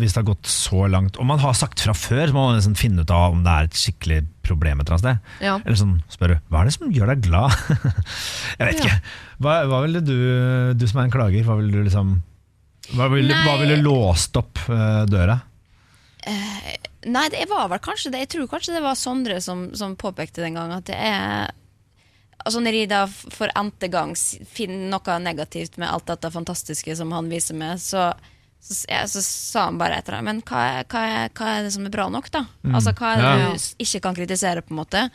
hvis det har gått så langt Og man har sagt fra før, så må man liksom finne ut av om det er et skikkelig problem et eller annet sted. Ja. Eller sånn spørre hva er det som gjør deg glad? jeg vet Ja. ikke. Hva, hva ville du, du som er en klager, hva ville du liksom Hva ville, hva ville låst opp uh, døra? Nei, det var vel kanskje det. Jeg tror kanskje det var Sondre som, som påpekte den gang at det er Altså Når jeg da for n-te gang finner noe negativt med alt dette fantastiske som han viser meg, så, så, ja, så sa han bare etter det. Men hva er, hva, er, hva er det som er bra nok, da? Altså Hva er det Ja. du ikke kan kritisere, på en måte?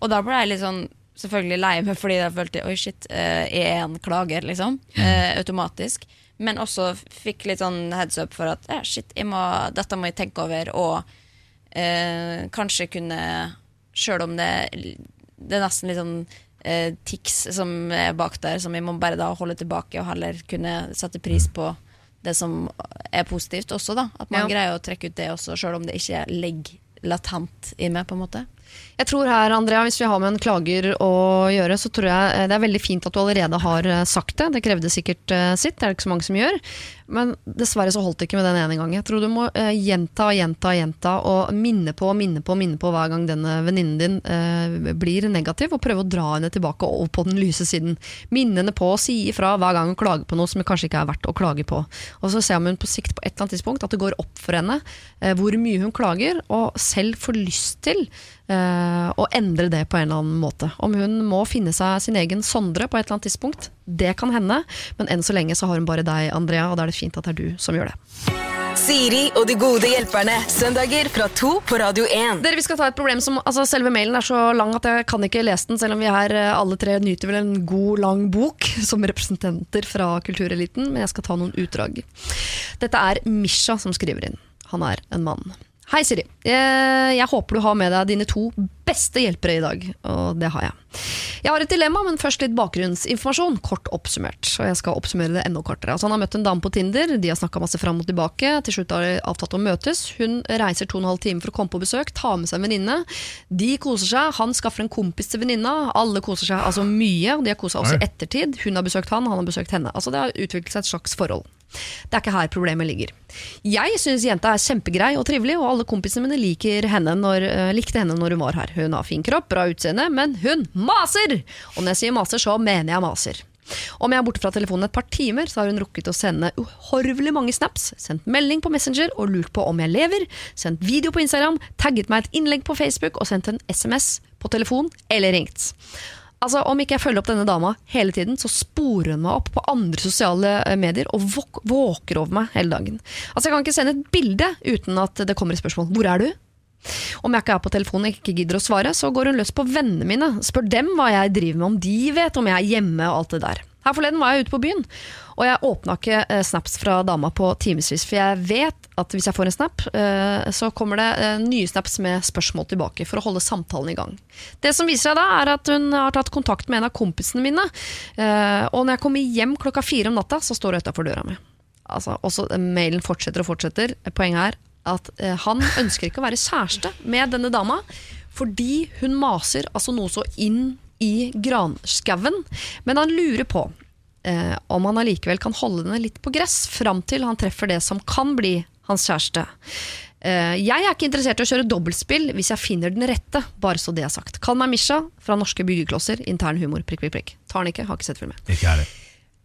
Og da ble jeg litt sånn selvfølgelig lei meg fordi jeg følte oi shit, eh, jeg er en klager, liksom. Uh, automatisk. Men også fikk litt sånn heads up for at eh, shit, må, dette må jeg tenke over, og eh, kanskje kunne Sjøl om det, det er nesten litt sånn eh, tics som er bak der, som jeg må bare da holde tilbake, og heller kunne sette pris på det som er positivt også, da. At man Ja. greier å trekke ut det også, sjøl om det ikke ligger latent i meg, på en måte. Jeg tror her, Andrea, Hvis vi har med en klager å gjøre, så tror jeg eh, det er veldig fint at du allerede har eh, sagt det. Det krevde sikkert eh, sitt, det er det ikke så mange som gjør. Men dessverre så holdt det ikke med den ene gangen. Jeg tror du må eh, gjenta og gjenta og gjenta og minne på og minne på minne på hver gang denne venninnen din eh, blir negativ, og prøve å dra henne tilbake over på den lyse siden. Minne henne på å si ifra hver gang hun klager på noe som kanskje ikke er verdt å klage på. Og så ser hun på sikt på et eller annet tidspunkt at det går opp for henne eh, hvor mye hun klager, og selv får lyst til eh, å endre det på en eller annen måte. Om hun må finne seg sin egen Sondre på et eller annet tidspunkt, det kan hende, men enn så lenge så har hun bare deg, Andrea, og da er det fint at det er du som gjør det. Siri og de gode hjelperne. Søndager fra to på Radio 1. Dere, vi skal ta et problem som, altså Selve mailen er så lang at jeg kan ikke lese den, selv om vi her eh, alle tre nyter vel en god, lang bok som representanter fra kultureliten, men jeg skal ta noen utdrag. Dette er Misha som skriver inn. Han er en mann. Hei, Siri. Jeg, jeg håper du har med deg dine to beste hjelpere i dag, og det har jeg. Jeg har et dilemma, men først litt bakgrunnsinformasjon, kort oppsummert. Og jeg skal oppsummere det enda kortere. Altså, han har møtt en dame på Tinder, de har snakka masse fram og tilbake. Til slutt har de avtalt å møtes. Hun reiser to og en halv time for å komme på besøk, tar med seg en venninne. De koser seg, han skaffer en kompis til venninna. Alle koser seg altså mye, og de har kosa også i ettertid. Hun har besøkt han, han har besøkt henne. Altså, det har utviklet seg et slags forhold. Det er ikke her problemet ligger. Jeg syns jenta er kjempegrei og trivelig, og alle kompisene mine liker henne når, eh, likte henne når hun var her. Hun har fin kropp, bra utseende, men hun maser! Og når jeg sier maser, så mener jeg maser. Om jeg er borte fra telefonen et par timer, så har hun rukket å sende uhorvelig mange snaps, sendt melding på Messenger og lurt på om jeg lever, sendt video på Instagram, tagget meg et innlegg på Facebook og sendt en SMS på telefon eller ringt. Altså, Om ikke jeg følger opp denne dama hele tiden, så sporer hun meg opp på andre sosiale eh, medier og våk våker over meg hele dagen. Altså, Jeg kan ikke sende et bilde uten at det kommer et spørsmål. Hvor er du? Om jeg ikke er på telefonen og ikke gidder å svare, så går hun løs på vennene mine. Spør dem hva jeg driver med, om de vet om jeg er hjemme og alt det der. Her forleden var jeg ute på byen, og jeg åpna ikke eh, snaps fra dama på timevis, for jeg vet at hvis jeg får en snap, eh, så kommer det eh, nye snaps med spørsmål tilbake for å holde samtalen i gang. Det som viser seg da, er at hun har tatt kontakt med en av kompisene mine, og når jeg kommer hjem klokka fire om natta, så står hun utafor døra mi. Altså, også Mailen fortsetter og fortsetter. Poenget er at han ønsker ikke å være kjæreste med denne dama, fordi hun maser altså noe så inn i granskauen. Men han lurer på eh, om han allikevel kan holde henne litt på gress fram til han treffer det som kan bli hans kjæreste. Eh, jeg er ikke interessert i å kjøre dobbeltspill hvis jeg finner den rette, bare så det er sagt. Kall meg Misha fra Norske byggeklosser, intern humor, prikk, prikk, prikk. Tar den ikke, har ikke sett filmen. Ikke jeg det.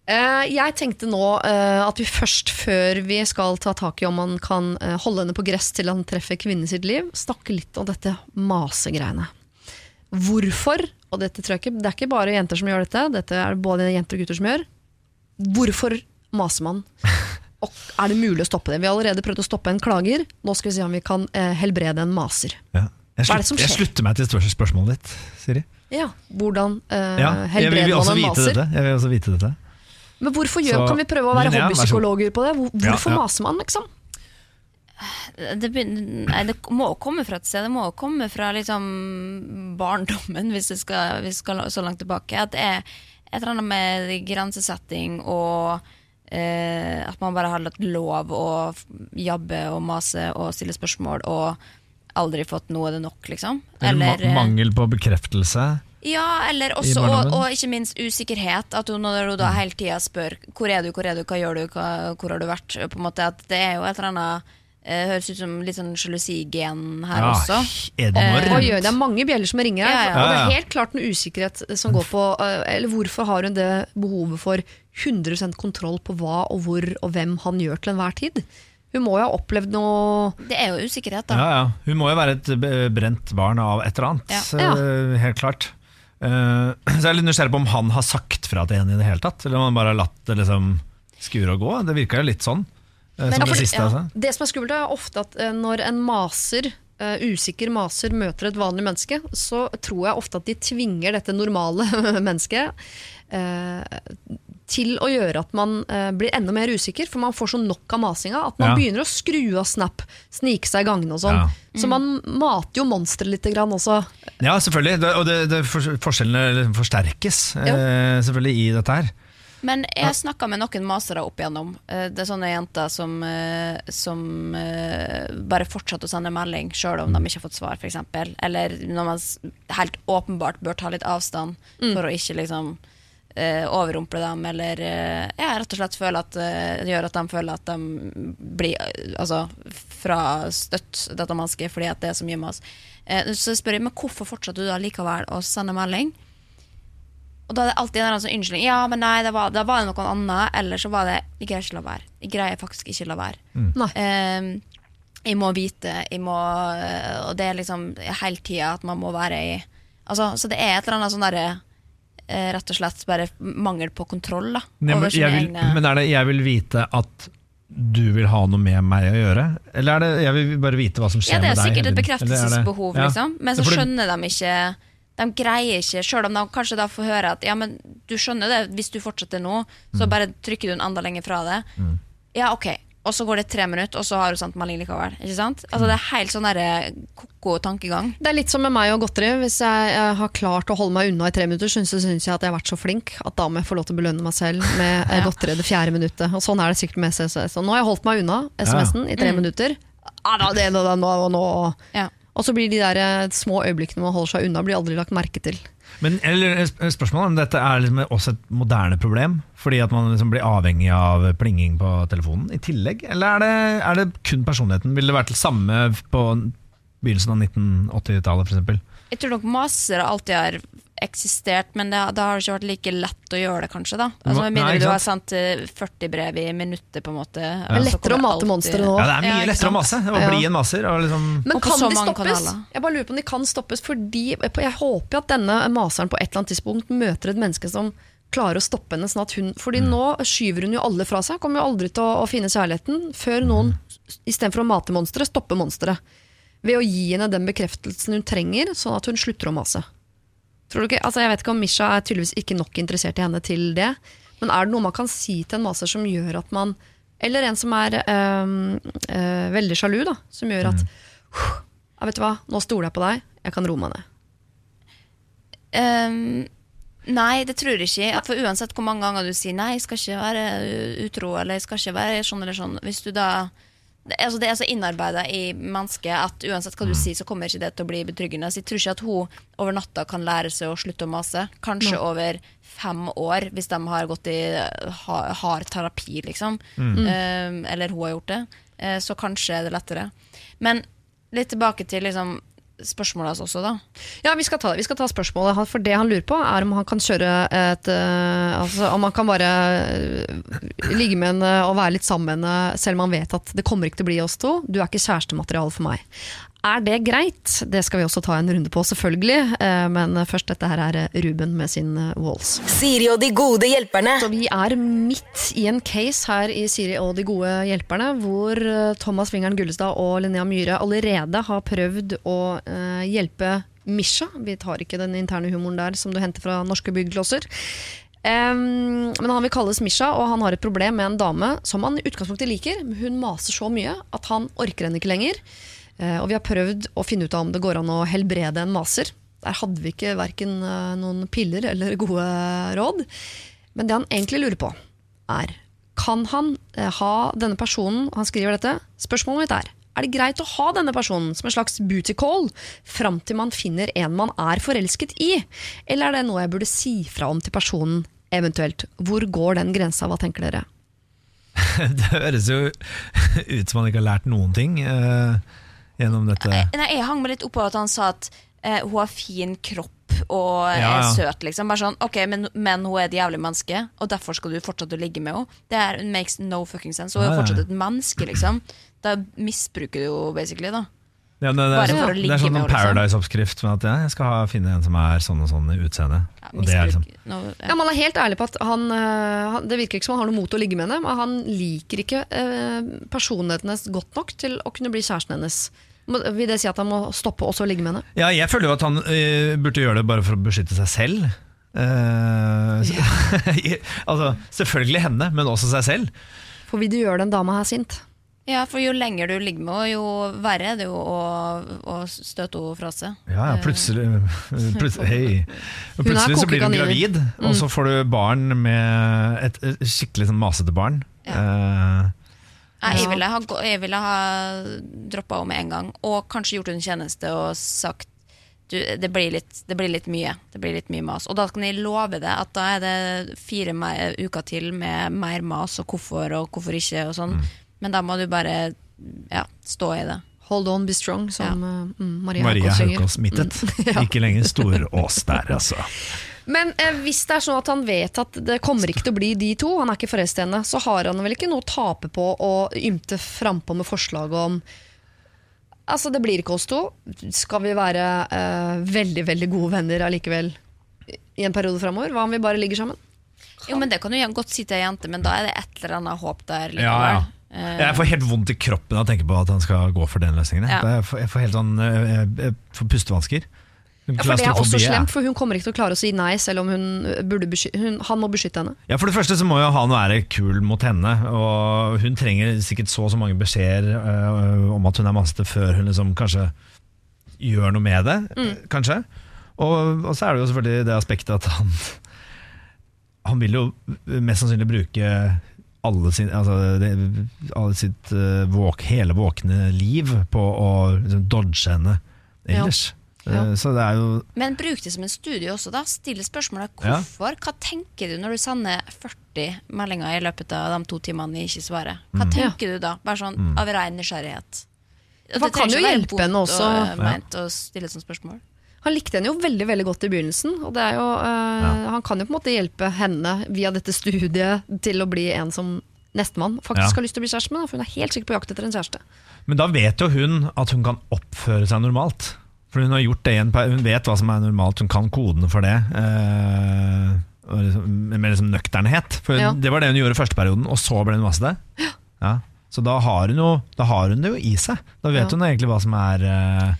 Eh, jeg tenkte nå uh, at vi først, før vi skal ta tak i om man kan uh, holde henne på gress til han treffer kvinnen sitt liv, snakke litt om dette masegreiene. Hvorfor, og dette ikke, det er ikke bare jenter som gjør dette, dette er det både jenter og gutter som gjør. Hvorfor maser man? Og er det mulig å stoppe det? Vi har allerede prøvd å stoppe en klager, nå skal vi se om vi kan eh, helbrede en maser. Ja. Jeg, Hva er det som slutter, jeg slutter meg til spørsmålet ditt, Siri. Ja, Hvordan eh, Ja, helbreder man en maser? dette. Jeg vil også vite dette. Men hvorfor gjør, Så- kan vi prøve å være hobbypsykologer på det? Hvor, Ja, hvorfor ja. maser man, liksom? Det, nei, det må komme fra et sted. Det må komme fra liksom barndommen, hvis det skal, hvis det skal så langt tilbake. At det er et eller annet med grensesetting og eh, at man bare har latt lov å jabbe og mase og stille spørsmål og aldri fått noe det nok, liksom. Eller, eller ma mangel på bekreftelse. ja, eller også, og, og ikke minst usikkerhet. At hun, når hun da hele tida spør hvor er du, hvor er du, hva gjør du, hva, hvor har du vært? På en måte at Det er jo et eller annet eh, Høres ut som litt sånn sjalusigen her Ja, også. enormt. Oi, det er mange bjeller som ringer her. Ja, ja. Og det er helt klart en usikkerhet som går på eh, Eller hvorfor har hun det behovet for 100% kontroll på hva og hvor og hvem han gjør til enhver tid? Hun må jo ha opplevd noe Det er jo usikkerhet, da. Ja, ja. Hun må jo være et brent barn av et eller annet. Ja. eh, Helt klart. Uh, så jeg er litt nysgjerrig på om han har sagt fra til henne i det hele tatt, eller om han bare har latt det liksom skure og gå. Det virka jo litt sånn. Eh, Men som for- det siste, ja. altså. Det som er skummelt, er ofte at eh, når en maser Uh, usikker maser møter et vanlig menneske, så tror jeg ofte at de tvinger dette normale mennesket uh, til å gjøre at man uh, blir enda mer usikker, for man får så nok av masinga at man Ja. begynner å skru av Snap, snike seg i gangene og sånn. Ja. Så man mater jo monsteret litt grann også. Ja, selvfølgelig. Det, og det, det, for, forskjellene forsterkes selvfølgelig i dette her. Men jeg har snakka med noen masere opp igjennom. Eh, Det er sånne jenter som, eh, som eh, bare fortsetter å sende melding sjøl om de ikke har fått svar, f.eks. Eller når man helt åpenbart bør ta litt avstand for å ikke liksom overrumple dem, eller ja, rett og slett føle at det gjør at de føler at de blir altså, frastøtt dette mennesket fordi at det er så mye mas. oss. så spør jeg men hvorfor fortsetter du da likevel å sende melding? Og da er det alltid en sånn unnskyldning. Ja, men nei, det var, da var det noe annet. Eller så var det Jeg greier ikke la være. Jeg greier faktisk ikke la være. Mm. Um, jeg må vite, jeg må Og det er liksom hele tida at man må være i Altså, Så det er et eller annet sånn derre eh, Rett og slett bare mangel på kontroll, da. Nei, men, jeg vil, egne men er det 'jeg vil vite at du vil ha noe med meg å gjøre'? Eller er det 'jeg vil bare vite hva som skjer med deg'? Ja, det er sikkert deg'? et bekreftelsesbehov, er liksom. Men så skjønner de ikke De greier ikke, sjøl om de kanskje da får høre at ja, men du skjønner det, hvis du fortsetter nå, Mm. så bare trykker du den enda lenger fra det. Ja, ok. Og så går det tre minutter, og så har du sendt melding likevel. Ikke sant? Altså Det er helt sånn der ko-ko tankegang. Det er litt som med meg og godteri. Hvis jeg, eh, har klart å holde meg unna i tre minutter, så syns jeg at jeg har vært så flink at da må jeg få lov til å belønne meg selv med eh, Ja. godteri det fjerde minuttet. Og sånn er det sikkert med SMS. Og nå har jeg holdt meg unna SMS-en i tre minutter. Ah, da, det, da, nå, nå, nå. Ja. Og så blir de der eh, små øyeblikkene man holder seg unna, blir aldri lagt merke til. Men eller, sp- spørsmålet om dette er liksom også et moderne problem, fordi at man liksom blir avhengig av plinging på telefonen i tillegg? Eller er det, er det kun personligheten? Ville det vært det samme på begynnelsen av 1980-tallet f.eks.? Jeg tror nok maser alltid har eksistert, men det, da har det ikke vært like lett å gjøre det, kanskje. da Altså Med mindre du har sendt eh, 40 brev i minuttet, på en måte. Det er lettere å mate monstre nå. Ja, det er mye Ja, lettere å mase. Å bli en maser. Og liksom, Men kan de stoppes? kanaler. Jeg bare lurer på om de kan stoppes fordi Jeg håper at denne maseren på et eller annet tidspunkt møter et menneske som klarer å stoppe henne. Sånn at hun, fordi Mm. nå skyver hun jo alle fra seg. Kommer jo aldri til å, å finne kjærligheten før noen, istedenfor å mate monsteret, stopper monsteret. Ved å gi henne den bekreftelsen hun trenger, sånn at hun slutter å mase. Tror du ikke, altså jeg vet ikke om Misha er tydeligvis ikke nok interessert i henne til det. Men er det noe man kan si til en maser som gjør at man Eller en som er øh, øh, veldig sjalu, da. Som gjør at ja, vet du hva, nå stoler jeg på deg, jeg kan roe meg ned. Um, nei, det tror jeg ikke. For uansett hvor mange ganger du sier nei, jeg skal ikke være utro, eller jeg skal ikke være sånn eller sånn Hvis du da altså det er så innarbeida i mennesket at uansett hva du sier, så kommer ikke det til å bli betryggende. Så jeg tror ikke at hun over natta kan lære seg å slutte å mase. Kanskje over fem år, hvis de har gått i ha, hard terapi, liksom. Ehm, eller hun har gjort det. Uh, så kanskje er det lettere. Men litt tilbake til liksom, spørsmålet hans også, da. Ja, vi skal, ta, vi skal ta spørsmålet. For det han lurer på, er om han kan kjøre et uh, Altså om han kan bare øh, ligge med henne og være litt sammen med henne, selv om han vet at det kommer ikke til å bli oss to. Du er ikke kjærestemateriale for meg. Er det greit? Det skal vi også ta en runde på, selvfølgelig. Eh, Men først, dette her er Ruben med sin eh, Walls. Siri og de gode hjelperne. Så vi er midt i en case her i Siri og de gode hjelperne, hvor eh, Thomas Wingeren Gullestad og Linnea Myhre allerede har prøvd å hjelpe Misha. Vi tar ikke den interne humoren der som du henter fra norske byggeklosser. Um, men han vil kalles Misha, og han har et problem med en dame som han i utgangspunktet liker. Hun maser så mye at han orker henne ikke lenger. Eh, og vi har prøvd å finne ut av om det går an å helbrede en maser. Der hadde vi ikke verken eh, noen piller eller gode råd. Men det han egentlig lurer på, er kan han eh, ha denne personen Han skriver dette. Spørsmålet mitt er er det greit å ha denne personen som en slags booty call fram til man finner en man er forelsket i? Eller er det noe jeg burde si fra om til personen, eventuelt? Hvor går den grensa, hva tenker dere? det høres jo ut som han ikke har lært noen ting eh, gjennom dette. Nei, jeg hang meg litt oppå at han sa at eh, hun har fin kropp og Ja, er søt, liksom. Bare sånn, ok, men, men hun er et jævlig menneske, og derfor skal du fortsette å ligge med henne. Det er, makes no fucking sense. Hun er jo fortsatt et menneske, liksom. Da misbruker du henne basically, da. Ja, det, det, er, sånn- det er sånn liksom. Paradise-oppskrift. Men at ja, Jeg skal ha, finne en som er sånn og sånn i utseende. Ja, liksom, ja. Ja, Man er helt ærlig på at han, øh, han Det virker ikke som han har noe mot å ligge med henne, men han liker ikke øh, personligheten hennes godt nok til å kunne bli kjæresten hennes. Må- Vil det si at han må stoppe også å ligge med henne? ja, jeg føler jo at han uh, burde gjøre det bare for å beskytte seg selv. Uh, ja. altså, selvfølgelig henne, men også seg selv. For vil du gjøre den dama her sint? ja, for jo lenger du ligger med henne, jo verre er det jo å, å støte henne fra seg. Ja, ja, plutselig, plutselig. Og Hun er plutselig så blir hun gravid, gravid, og så får du barn med et, et skikkelig sånn masete barn. Eh, Nei, jeg ville ha, jeg ville ha droppa henne med en gang, og kanskje gjort henne en tjeneste og sagt du, det, blir litt, det blir litt mye. Det blir litt mye mas. Og da kan jeg love deg at da er det fire mer, uker til med mer mas og hvorfor og hvorfor ikke og sånn. Men da må du bare ja, stå i det. Hold on, be strong, som ja. mm, Maria, Maria Haukås synger. Haukås mittet. Ja. Ikke lenger Storås der, altså. Men eh, hvis det er sånn at han vet at det kommer ikke til å bli de to, han er ikke forelsket i henne, så har han vel ikke noe å tape på å ymte frampå med forslag om Altså, det blir ikke oss to. Skal vi være eh, veldig, veldig gode venner allikevel i en periode framover? Hva om vi bare ligger sammen? Jo, men Det kan du godt si til ei jente, men da er det et eller annet håp der. Ja, ja. Eh, Jeg får helt vondt i kroppen av å tenke på at han skal gå for den løsningen. Ja. Jeg, får, jeg får helt sånn eh, jeg får pustevansker. Ja, for Det er også slemt, for hun kommer ikke til å klare å si nei, selv om hun burde hun, han må beskytte henne. Ja, For det første så må jo han være kul mot henne, og hun trenger sikkert så og så mange beskjeder øh, om at hun er masete før hun liksom kanskje gjør noe med det. Mm. Kanskje. Og, og så er det jo selvfølgelig det aspektet at han Han vil jo mest sannsynlig bruke alle sin, altså det, alle sitt øh, våk, hele våkne liv på å liksom, dodge henne ellers. Ja. Eh, Så det er jo Men bruk det som en studie også, da. Stille spørsmålet hvorfor. Hva tenker du når du sender 40 meldinger i løpet av de to timene vi ikke svarer? Mm. Hva tenker du da? Bare sånn av ren nysgjerrighet. Hva Man kan jo hjelpe henne også. og, eh, meint å stille et sånt spørsmål. Han likte henne jo veldig veldig godt i begynnelsen. Og det er jo, eh, Han kan jo på en måte hjelpe henne via dette studiet til å bli en som nestemann faktisk Ja. har lyst til å bli kjæreste med. For hun er helt sikkert på jakt etter en kjæreste. Men da vet jo hun at hun kan oppføre seg normalt. For hun har gjort det igjen, Hun vet hva som er normalt, hun kan kodene for det. Eh, liksom, med liksom nøkternhet. For Ja. det var det hun gjorde første perioden, og så ble hun massete. Ja. Så da har, hun jo, da har hun det jo i seg. Da vet Ja. hun egentlig hva som er eh,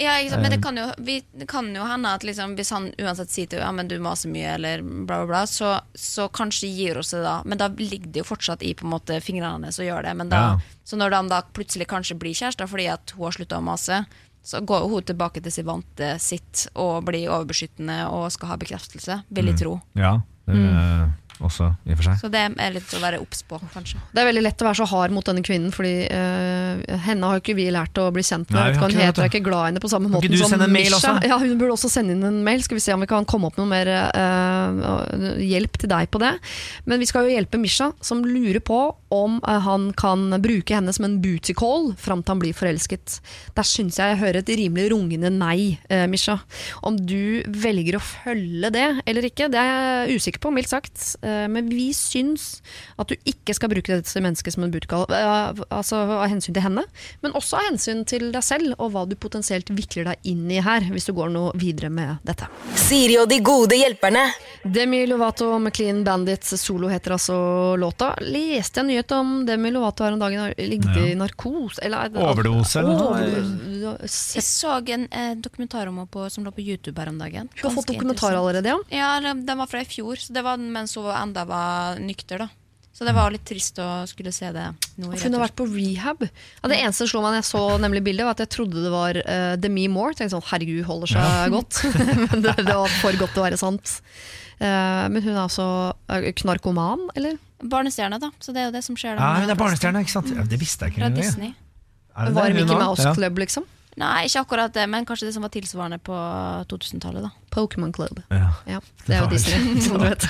Ja, sant? Men Eh. det kan jo, vi, det kan jo hende at liksom, hvis han uansett sier til henne ja, men du maser mye, eller bla, bla, bla, så, så kanskje gir hun seg da. Men da ligger det jo fortsatt i på en måte fingrene hennes å gjøre det. Men da, Ja. Så når de da plutselig kanskje blir kjærester fordi at hun har slutta å mase, så går hun tilbake til sitt vante sitt og blir overbeskyttende og skal ha bekreftelse, vil jeg tro. Ja, det jeg også, i og for seg. Så det er litt å være obs på, kanskje. Det er veldig lett å være så hard mot denne kvinnen, Fordi uh, henne har jo ikke vi lært å bli kjent med. Nei, vi har hun ikke heter, jeg er ikke glad i henne på samme Kan måte som sende en mail Misha. Ja, hun burde også sende inn en mail. Skal vi se om vi kan komme opp med noe mer uh, hjelp til deg på det. Men vi skal jo hjelpe Misha, som lurer på om uh, han kan bruke henne som en booty call fram til han blir forelsket. Der syns jeg jeg hører et rimelig rungende nei, Misha. Om du velger å følge det eller ikke, det er jeg usikker på, mildt sagt. Eh, men vi syns at du ikke skal bruke dette mennesket som en call. eh, altså av hensyn til henne, men også av hensyn til deg selv, og hva du potensielt vikler deg inn i her, hvis du går noe videre med dette. Siri og de gode hjelperne. Demi Lovato med Clean Bandits solo heter altså låta. Leste jeg en nyhet om Demi Lovato her om dagen ligget i narkose? Eller, Overdose eller noe? Jeg så en eh, dokumentar om henne som lå på YouTube her om dagen. Du har fått dokumentar allerede, ja? Ja, den var fra i fjor, så det var mens hun enda var nykter. da Så det var litt trist å skulle se det nå. hun har vært på rehab. Ja, det eneste som slo meg når jeg så nemlig bildet, var at jeg trodde det var uh, Demi Moore. Tenkte sånn, herregud, holder seg godt. men det, det var for godt til å være sant. Uh, men hun er altså eh, knarkoman, eller? Barnestjerne, da. Så det er jo det som skjer. da Ja, hun er barnestjerne, ikke sant? Ja, det visste jeg ikke Fra. Disney. Var det, Mickey? Mouse Ja. Club, liksom? Nei, ikke akkurat det, men kanskje det som var tilsvarende på 2000-tallet. da Pokémon Club. Ja. Ja, det er jo Disney, som du vet.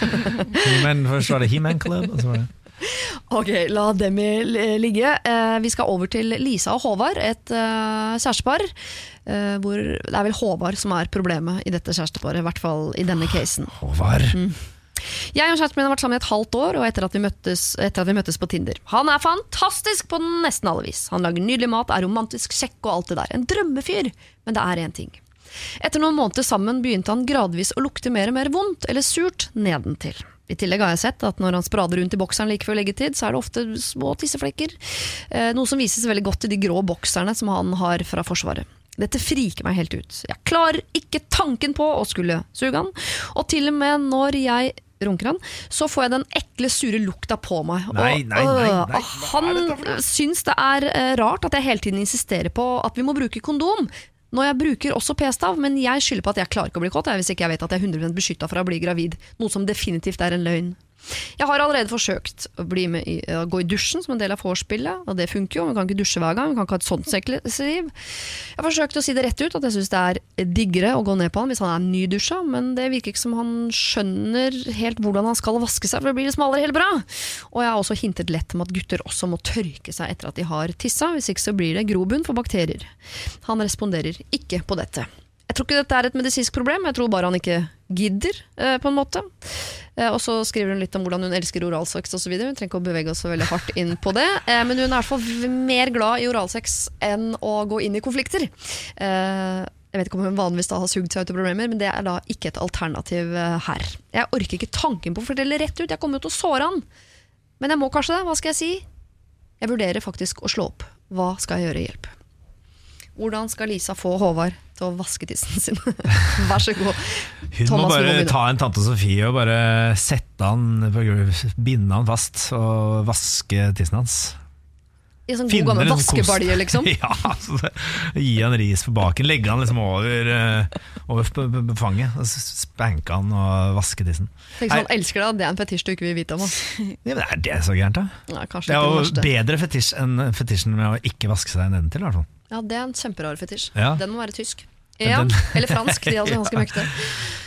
He-Man, først var det He-Man Club, og så var det Ok, la Demi ligge. Eh, vi skal over til Lisa og Håvard, et eh, kjærestepar. eh, hvor det er vel Håvard som er problemet i dette kjæresteparet, i hvert fall i denne casen. Håvard. Jeg og kjæresten min har vært sammen i et halvt år, og etter at, møttes, etter at vi møttes på Tinder. Han er fantastisk på nesten alle vis. Han lager nydelig mat, er romantisk kjekk og alt det der. En drømmefyr. Men det er én ting. Etter noen måneder sammen begynte han gradvis å lukte mer og mer vondt eller surt nedentil. I tillegg har jeg sett at når han sprader rundt i bokseren like før leggetid, så er det ofte små tisseflekker. Eh, noe som vises veldig godt i de grå bokserne som han har fra Forsvaret. Dette friker meg helt ut. Jeg klarer ikke tanken på å skulle suge han, og til og med når jeg runker han, så får jeg den ekle, sure lukta på meg. Nei, og, nei, nei, nei. øh, Han dette for noe? syns det er eh, rart at jeg hele tiden insisterer på at vi må bruke kondom. Når jeg bruker også p-stav, men jeg skylder på at jeg klarer ikke å bli kåt jeg, hvis ikke jeg vet at jeg er 100 beskytta fra å bli gravid. Noe som definitivt er en løgn. Jeg har allerede forsøkt å i, å gå i dusjen som en del av vorspielet, og det funker jo. Vi kan ikke dusje hver gang, vi kan ikke ha et sånt sexliv. Jeg har forsøkt å si det rett ut, at jeg syns det er diggere å gå ned på han hvis han er nydusja, men det virker ikke som han skjønner helt hvordan han skal vaske seg, for det blir liksom aldri helt bra. Og jeg har også hintet lett om at gutter også må tørke seg etter at de har tissa, hvis ikke så blir det grobunn for bakterier. Han responderer ikke på dette. Jeg tror ikke dette er et medisinsk problem, jeg tror bare han ikke gidder, eh, på en måte. Eh, og så skriver hun litt om hvordan hun elsker oralsex osv. Hun trenger ikke å bevege oss så veldig hardt inn på det. Eh, men hun er i hvert fall mer glad i oralsex enn å gå inn i konflikter. Jeg vet ikke om hun vanligvis da har sugd seg ut av problemer, men det er da ikke et alternativ her. Jeg orker ikke tanken på å fortelle rett ut, jeg kommer jo til å såre han. Men jeg må kanskje det, hva skal jeg si? Jeg vurderer faktisk å slå opp. Hva skal jeg gjøre? Hjelp. Hvordan skal Lisa få Håvard til å vaske tissen sin? Vær så god. Hun Thomas, må bare ta en tante Sofie og bare sette han binde han fast og vaske tissen hans. I sånn god gammel vaskebalje, liksom. ja, så Gi han ris på baken, legge han liksom over, eh, over fanget. Og spanke han og vaske tissen. Tenk sånn, elsker deg, det er en fetisj du ikke vil vite om. Ja, men er det så gærent, da? Nei, Det er jo bedre fetisj enn fetisjen med å ikke vaske seg nedentil. i hvert fall. Ja, det er en kjemperar fetisj. Ja. Den må være tysk. Ja, Den- eller fransk. De er altså ganske møkte.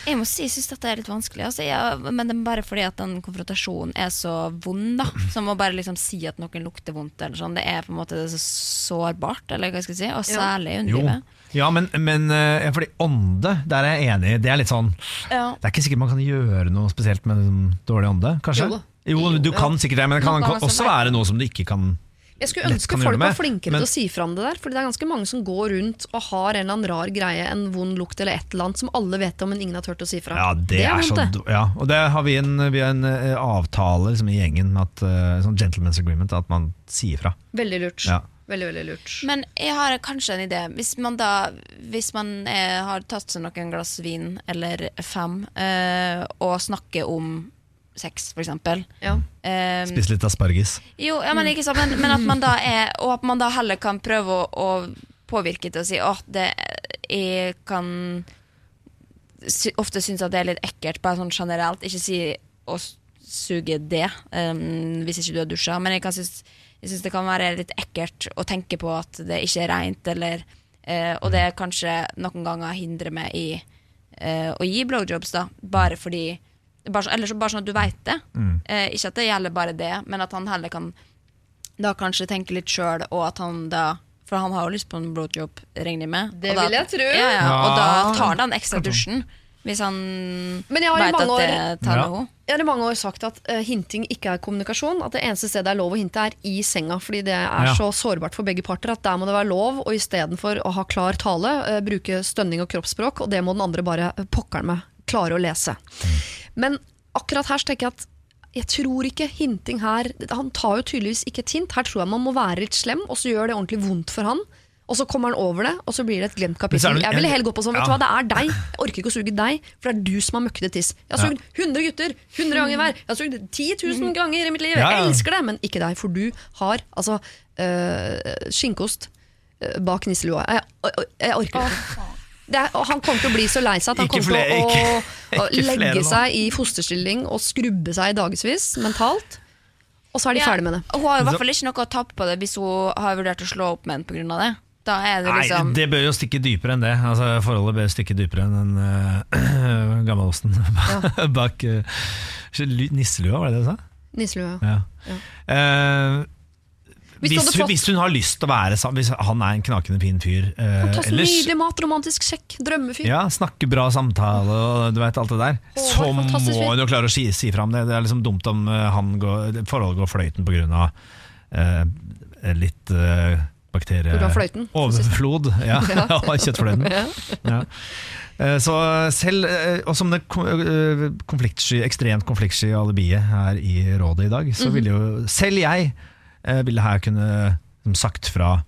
Jeg må si, jeg syns dette er litt vanskelig. Altså, jeg, men det er bare fordi at den konfrontasjonen er så vond. da Som å bare liksom si at noen lukter vondt. Eller sånn Det er på en måte så sårbart, eller hva skal jeg si. Og særlig i underlivet. Ja, men, men eh, fordi ånde, der er jeg enig. Det er litt sånn Ja. Det er ikke sikkert man kan gjøre noe spesielt med en dårlig ånde, kanskje? Jo. Jo, du kan sikkert det, men det kan kan også være noe som du ikke kan Jeg skulle ønske folk var flinkere men- til å si fra om det der. Fordi det er ganske mange som går rundt og har en eller annen rar greie, en vond lukt eller et eller annet som alle vet om, men ingen har turt å si fra. Ja, det, er, så vondt, det. ja, Og det har vi en, vi har en eh, avtale liksom, i gjengen, at, eh, sånn gentleman's agreement, at man sier fra. Veldig lurt. Ja. Veldig, veldig lurt. Men jeg har kanskje en idé. Hvis man da Hvis man er, har tatt seg noen glass vin, eller fem, eh, og snakker om sex, for eksempel Ja. Um, Spise litt asparges. Jo, ja, men, ikke sant, men, men at man da er Og at man da heller kan prøve å, å påvirke til å si åh, det Jeg kan sy ofte synes at det er litt ekkelt, bare sånn generelt. Ikke si å suge det um, hvis ikke du har dusja, men jeg, kan synes, jeg synes det kan være litt ekkelt å tenke på at det ikke er rent, eller uh, Og det kanskje noen ganger hindrer meg i uh, å gi blowjobs, da, bare fordi bare, så- Eller så bare sånn at du veit det. Eh, ikke at det gjelder bare det, men at han heller kan da kanskje tenke litt sjøl, og at han da For han har jo lyst på en blowjob, regner jeg med. Det da- vil jeg tro. Ja, ja, og da tar han den ekstra dusjen. Hvis han veit at det tar Ja. henne. Jeg har i mange år sagt at uh, hinting ikke er kommunikasjon. At det eneste stedet det er lov å hinte, er i senga. Fordi det er Ja. så sårbart for begge parter at der må det være lov, og istedenfor å ha klar tale, uh, bruke stønning og kroppsspråk, og det må den andre bare pokkeren meg klare å lese. Men akkurat her så tenker jeg at jeg tror ikke hinting her Han tar jo tydeligvis ikke et hint. Her tror jeg man må være litt slem, og så gjør det ordentlig vondt for han. Og så kommer han over det, og så blir det et glemt kapittel. Jeg ville heller gå på sånn, vet Ja. du hva, det er deg. Jeg orker ikke å suge deg, for det er du som har møkkete tiss. Jeg har sugd 100 gutter, 100 ganger hver. Jeg har sugd 10 000 ganger i mitt liv. Jeg elsker det, men ikke deg, for du har altså øh, skinkost øh, bak nisselua. Jeg, jeg, jeg orker ikke. Det og han kommer til å bli så lei seg at han kommer til å, ikke- å ikke legge seg i fosterstilling og skrubbe seg i dagevis mentalt. Og så er de Ja, ferdig med det. Hun har i hvert fall ikke noe å tape på det hvis hun har vurdert å slå opp med en pga. det. Da er det Nei, liksom det bør jo stikke dypere enn det. Altså, forholdet bør stikke dypere enn den uh, gammelosten bak uh, nisselua, var det det du sa? Nisselua. Ja. Ja. Eh, Hvis hvis, hvis hun har lyst til å være sammen Hvis han er en knakende fin fyr eh, Fantastisk ellers, nydelig mat, romantisk sjekk, drømmefyr. ja, Snakke bra samtale og du vet alt det der. Å, så må hun jo klare å si, si fra om det. Det er liksom dumt om eh, han går, forholdet går fløyten litt bakterie... På grunn av fløyten, for siste. Overflod. Ja, ja. kjøttfløyten. Ja. Eh, Så selv, eh, og som det ko- eh, konfliktsky, ekstremt konfliktsky alibiet her i rådet i dag, Mhm. så ville jo selv jeg eh, ville her kunne som sagt fra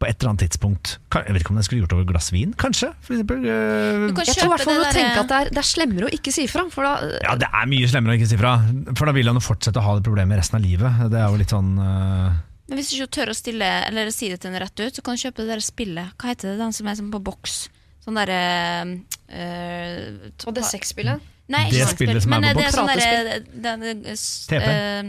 på et eller annet tidspunkt. Jeg vet ikke om jeg skulle gjort over et glass vin, kanskje? For eksempel, eh, Du kan Jeg tror i hvert fall du å det tenke der- at det er, det er slemmere å ikke si fra. For da, ja, det er mye slemmere å ikke si fra, for da vil han jo fortsette å ha det problemet resten av livet. Det er jo litt sånn eh, Men hvis du ikke tør å stille Eller si det til henne rett ut, så kan du kjøpe det der spillet. Hva heter det? Den som er som på boks. Sånn derre øh, og det sexspillet. Nei, Det spillet som er men på det er boks. sånn derre den, eh, s- TP. eh,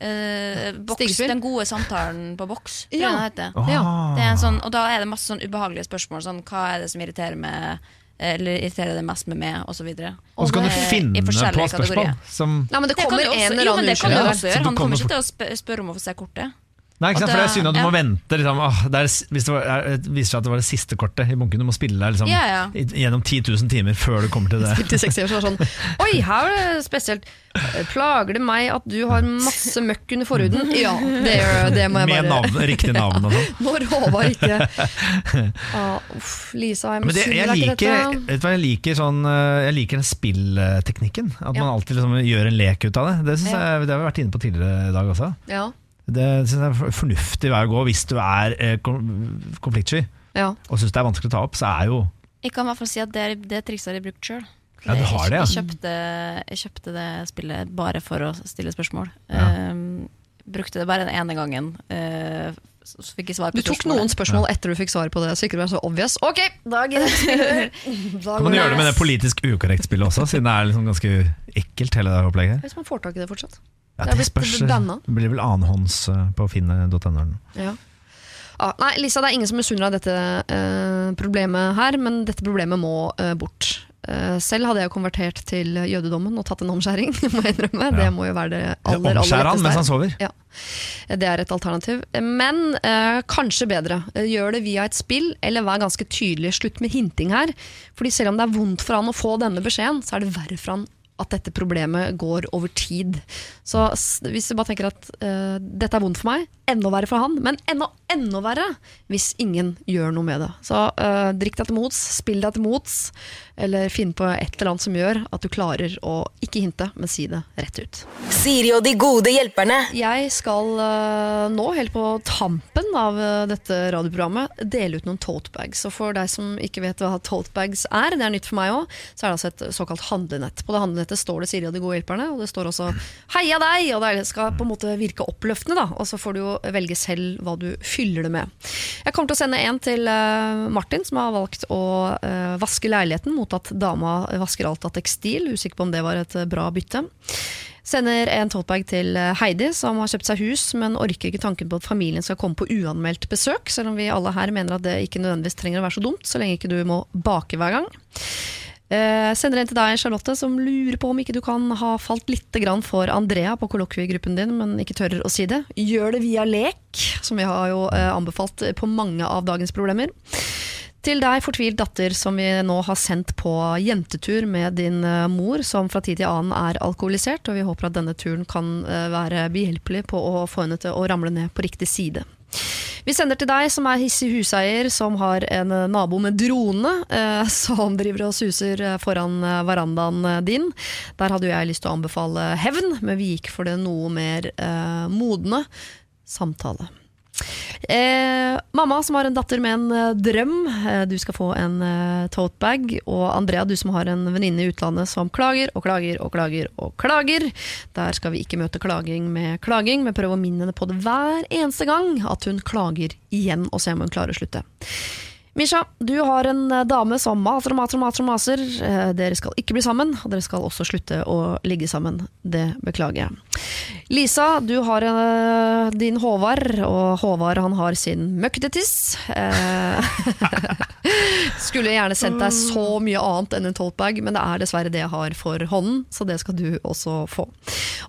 eh, boks? Den gode samtalen på boks, tror jeg Ja. den heter. ah. Ja, Det er en sånn, og da er det masse sånn ubehagelige spørsmål. Sånn, hva er det som irriterer meg Eller irriterer det mest med meg, Og så videre. Og så kan du Eh, i finne på forskjellige spørsmål kategorier. som Nei, men det Det kan kommer du også, en eller jo, men annen det kan du unnskyldning. også Så gjøre. du Han kommer kommer ikke til å sp spørre om å få se kortet. Nei, ikke sant? For det er synd at du ja. må vente. Liksom, åh, det er, hvis det, var, er, det viser seg at det var det siste kortet i bunken, du må spille der liksom, Ja, ja. i- gjennom 10 000 timer før du kommer til det. Spilte 60 år så var sånn Oi, her var det spesielt. Plager det meg at du har masse møkk under forhuden? Ja, det, det må jeg Med bare navn, riktig navn og sånn. Når Håvard ikke ah, Uff, Lisa, jeg det, liker, vet du hva jeg liker sånn eh, Jeg liker den spillteknikken. At man alltid liksom gjør en lek ut av det. Det, synes jeg, det har vi vært inne på tidligere i dag også. Ja, Det synes jeg er fornuftig vei å gå hvis du er eh, konfliktsky ja. og syns det er vanskelig å ta opp. Så er jo Jeg kan i hvert fall si at det, det trikset har jeg brukt sjøl. Ja, du har det, ja. Jeg kjøpte, jeg kjøpte det spillet bare for å stille spørsmål. Ja. Um, brukte det bare den ene gangen. uh, så fikk jeg svar på Du tok noen spørsmål etter du fikk svar på det, så ikke det var så obvious. Ok, da gidder Kan man gjøre det med det politisk ukorrekt-spillet også, siden det er liksom ganske ekkelt, hele det opplegget? Hvis man får tak i det fortsatt. Ja, Det er det spørs. Det blir vel annenhånds eh, på finne.no. Ja. ah, Nei, Lisa, det er ingen som misunner deg dette eh, problemet her, men dette problemet må eh, bort. Eh, selv hadde jeg konvertert til jødedommen og tatt en omskjæring. må jeg innrømme. Det må jo være det aller, aller han mens han sover? Ja, det er et alternativ. Men eh, kanskje bedre. Eh, Gjør det via et spill, eller vær ganske tydelig. Slutt med hinting her. Fordi selv om det er vondt for han å få denne beskjeden, så er det verre for han at dette problemet går over tid. Så hvis du bare tenker at eh, dette er vondt for meg, enda verre for han, men enda, enda verre hvis ingen gjør noe med det. Så uh, drikk deg til mots, spill deg til mots, eller finn på et eller annet som gjør at du klarer å ikke hinte, men si det rett ut. Siri og de gode hjelperne. Jeg skal uh, nå, helt på tampen av uh, dette radioprogrammet, dele ut noen tote bags. Og for deg som ikke vet hva tote bags er, det er nytt for meg òg, så er det altså et såkalt handlenett. På det handlenettet står det Siri og de gode hjelperne, og det står også 'heia deg', og det skal på en måte virke oppløftende, da. Og så får du jo velge selv hva du fyller det med. Jeg kommer til å sende en til eh, Martin, som har valgt å eh, vaske leiligheten mot at dama vasker alt av tekstil. Usikker på om det var et eh, bra bytte. Sender en totebag til Heidi, som har kjøpt seg hus, men orker ikke tanken på at familien skal komme på uanmeldt besøk, selv om vi alle her mener at det ikke nødvendigvis trenger å være så dumt, så lenge ikke du må bake hver gang. Eh, sender en til deg, Charlotte, som lurer på om ikke du kan ha falt litt for Andrea på kollokviegruppen din, men ikke tør å si det. Gjør det via lek, som vi har jo eh, anbefalt på mange av dagens problemer. Til deg, fortvilt datter, som vi nå har sendt på jentetur med din eh, mor, som fra tid til annen er alkoholisert, og vi håper at denne turen kan eh, være behjelpelig på å få henne til å ramle ned på riktig side. Vi sender til deg som er hissig huseier, som har en eh, nabo med drone, eh, som driver og suser eh, foran verandaen din. Der hadde jo jeg lyst til å anbefale hevn, men vi gikk for det noe mer modne samtale. Eh, mamma som har en datter med en eh, drøm, eh, du skal få en eh, totebag. Og Andrea, du som har en venninne i utlandet som klager og klager og klager og klager. Der skal vi ikke møte klaging med klaging, men prøve å minne henne på det hver eneste gang at hun klager igjen, og se om hun klarer å slutte. Misha, du har en eh, dame som maser og maser og maser. og maser. Eh, Dere skal ikke bli sammen, og dere skal også slutte å ligge sammen. Det beklager jeg. Lisa, du har eh, din Håvard, og Håvard han har sin møkketiss. Skulle gjerne sendt deg så mye annet enn en toltbag, men det er dessverre det jeg har for hånden, så det skal du også få.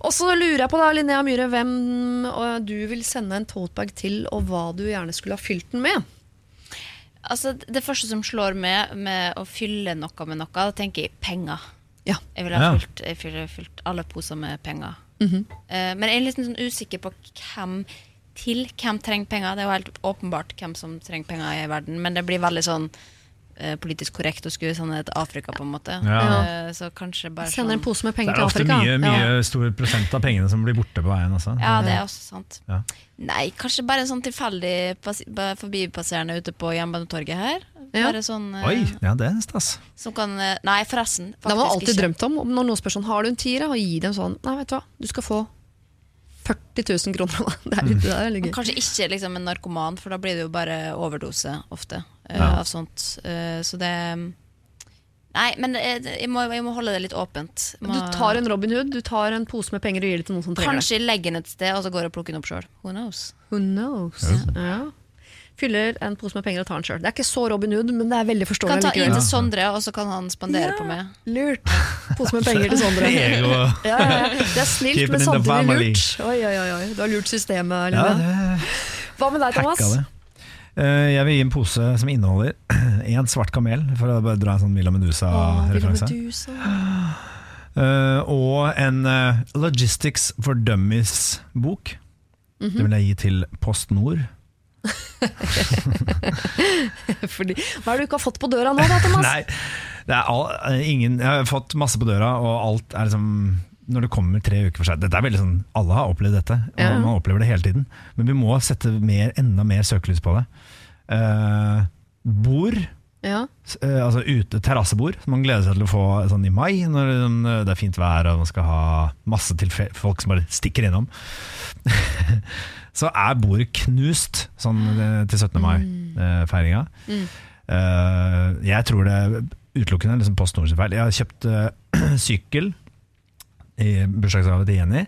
Og så lurer jeg på da, Linnea Myhre, hvem du vil sende en toltbag til, og hva du gjerne skulle ha fylt den med. Altså, det første som slår med med å fylle noe med noe, da tenker jeg penger. Ja. Jeg ville ha fylt, jeg ville fylt alle poser med penger. Mhm. Eh, men jeg er litt sånn usikker på hvem til hvem trenger penger. Det er jo helt åpenbart hvem som trenger penger i verden, men det blir veldig sånn politisk korrekt å skulle sende det til Afrika, på en måte. Ja. Eh, så kanskje bare Sender en sånn pose med Det er ofte mye, mye Ja. stor prosent av pengene som blir borte på veien også. Ja, det er også sant. Ja. Nei, kanskje bare en sånn tilfeldig forbipasserende ute på Jernbanetorget her. Ja. Bare sånn eh, Oi, ja det er stas. Som kan eh, Nei, forresten. Det har man alltid ikke. drømt om. om Når noen spør sånn, har du en tier, og gi dem sånn Nei, vet du hva, du skal få 40 000 kroner. Det er litt, det er litt Men kanskje ikke liksom en narkoman, for da blir det jo bare overdose ofte eh, Ja. av sånt. Eh, så det Nei, men eh, jeg må, jeg må holde det litt åpent. Må... Du tar en Robin Hood, du tar en pose med penger og gir det til noen som trenger det. Kanskje legge den et sted, og så går jeg og plukker den opp sjøl. Who knows? Who knows? Ja. Fyller en pose med penger og tar den sjøl. Det er ikke så Robin Hood, men det er veldig forståelig. Kan ta inn til Sondre, og så kan han spandere Ja. på meg. Lurt. Pose med penger til Sondre. Ja, ja, ja. Det er snilt, men samtidig lurt. Oi, oi, oi. Du har lurt systemet. Ja, Line. Hva med deg, Thomas? Eh, Jeg vil gi en pose som inneholder én svart kamel, for å bare dra en sånn Milla Villa Medusa-referanse. Medusa. Eh, og en eh, Logistics for Dummies-bok. Mhm. Det vil jeg gi til Post Nord. Fordi, hva er det du ikke har fått på døra nå, da, Thomas? Nei, det er all, ingen, jeg har fått masse på døra, og alt er liksom når det kommer tre uker for seg Dette er veldig sånn, Alle har opplevd dette, og Ja. man opplever det hele tiden. Men vi må sette mer, enda mer søkelys på det. Uh, bord, Ja. eh, altså ute, terrassebord, som man gleder seg til å få sånn i mai, når eh, det er fint vær og man skal ha masse til folk som bare stikker innom. Så er bordet knust sånn eh, til 17. mai-feiringa. Mm. Eh, jeg tror det utelukkende er liksom Post Nord sin feil. Jeg har kjøpt eh, sykkel i bursdagsgave til Jenny.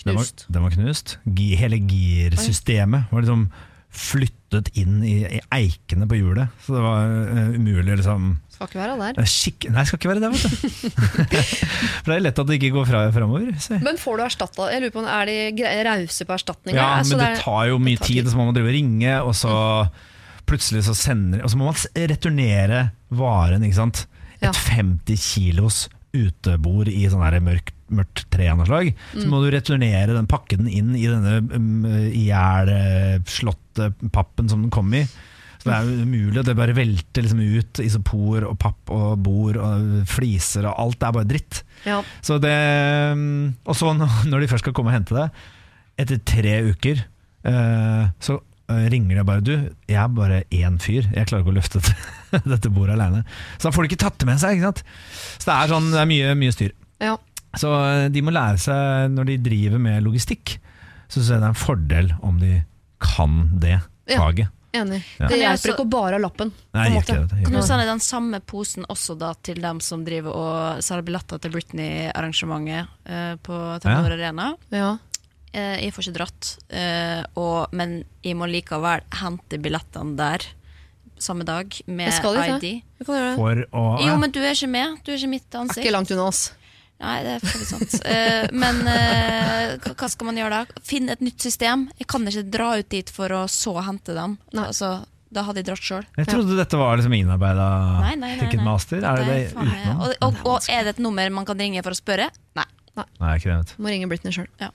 Den var, Knust. den var knust. Hele girsystemet var liksom flyttet inn i, i eikene på hjulet. Så det var uh, umulig liksom Skal ikke være der. det er skikk... Nei, skal ikke være der, vet du. For det er lett at det ikke går fra, framover. Så. Men får du erstatta Jeg lurer på Er de rause på erstatninger? Ja, Altså, men det er- tar jo mye tar tid, og så må man drive og ringe, og så plutselig så sender Og så må man returnere varen, ikke sant. Et Ja. 50 kilos utebord i sånn her mørkt, mørkt tre av noe slag. Så Mm. må du returnere den, pakke den inn i denne um, ihjelslåtte pappen som den kom i. Så det er umulig, det bare velter liksom ut isopor og papp og bord og fliser og alt. Det er bare dritt. Ja. Så det, mm, og så når de først skal komme og hente det, etter tre uker, eh, så eh, ringer de bare Du, jeg er bare én fyr, jeg klarer ikke å løfte dette, dette bordet alene. Så da får de ikke tatt det med seg. ikke sant? Så det er, sånn, det er mye, mye styr. ja. Så eh, de må lære seg, når de driver med logistikk, så synes jeg det er en fordel om de kan det Ja. Enig. Ja. Det hjelper ikke å bare ha lappen. Nei, på måte. ikke det, Kan du sende den samme posen også da til dem som driver og selger billetter til Britney-arrangementet uh, på Telenor Arena? Ja. Uh, jeg får ikke dratt, uh, og, men jeg må likevel hente billettene der samme dag med Jeg skal dit, ID. jeg. Kan gjøre det. For å Jo, men du er ikke med. Du er ikke mitt Er ansikt. ikke langt unna oss. Nei, det er for sant. uh, men uh, hva skal man gjøre da? Finne et nytt system. Jeg kan ikke dra ut dit for å så hente dem. Nei. Altså, da hadde jeg dratt sjøl. Jeg trodde dette var liksom innarbeida Nei, nei, nei, nei. Ticketmaster. Er det det utenom? Og, og, og er det et nummer man kan ringe for å spørre? Nei. Nei, ikke det. vet. Må ringe Britney sjøl. Ja.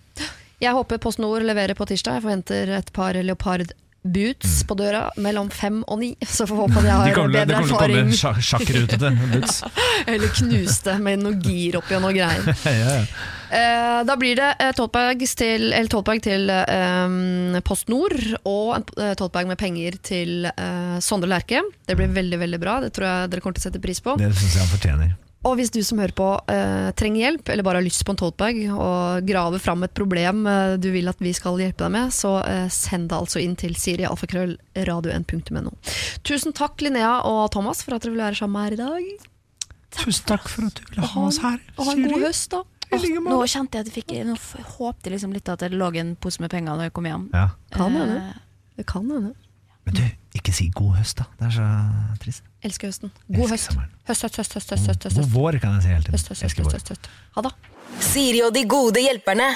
Jeg håper PostNord leverer på tirsdag. Jeg forventer et par leopard boots på døra mellom fem og ni. Så får håpe at jeg Mm. De har bedre erfaring. det kommer til å komme sjakkrutete boots. Eller knuste med noe gir oppi og noe greier. ja, ja. Eh, da blir det eh, til, til eh, Post Nord og en eh, med penger til eh, Sondre Lerche. Det blir veldig veldig bra. Det tror jeg dere kommer til å sette pris på. Det syns jeg han fortjener. Og hvis du som hører på eh, trenger hjelp, eller bare har lyst på en totebag, og graver fram et problem eh, du vil at vi skal hjelpe deg med, så eh, send det altså inn til sirialfakrøllradio1.no. Tusen takk Linnea og Thomas for at dere ville være sammen her i dag. Tusen takk for at du ville ha oss her. Og ha en god høst, da. Oh, nå kjente jeg at jeg fikk Nå håpte jeg liksom litt at det lå en pose med penger når jeg kom hjem. Ja. Kan hende. Eh, Det kan hende. Men du, ikke si god høst, da. Det er så trist. Elsker høsten. God høst. Høst, høst, høst, høst, høst, høst, høst, God vår, kan jeg si hele tiden. høst, høst, høst, høst, høst, høst. Ha det. Siri og de gode hjelperne.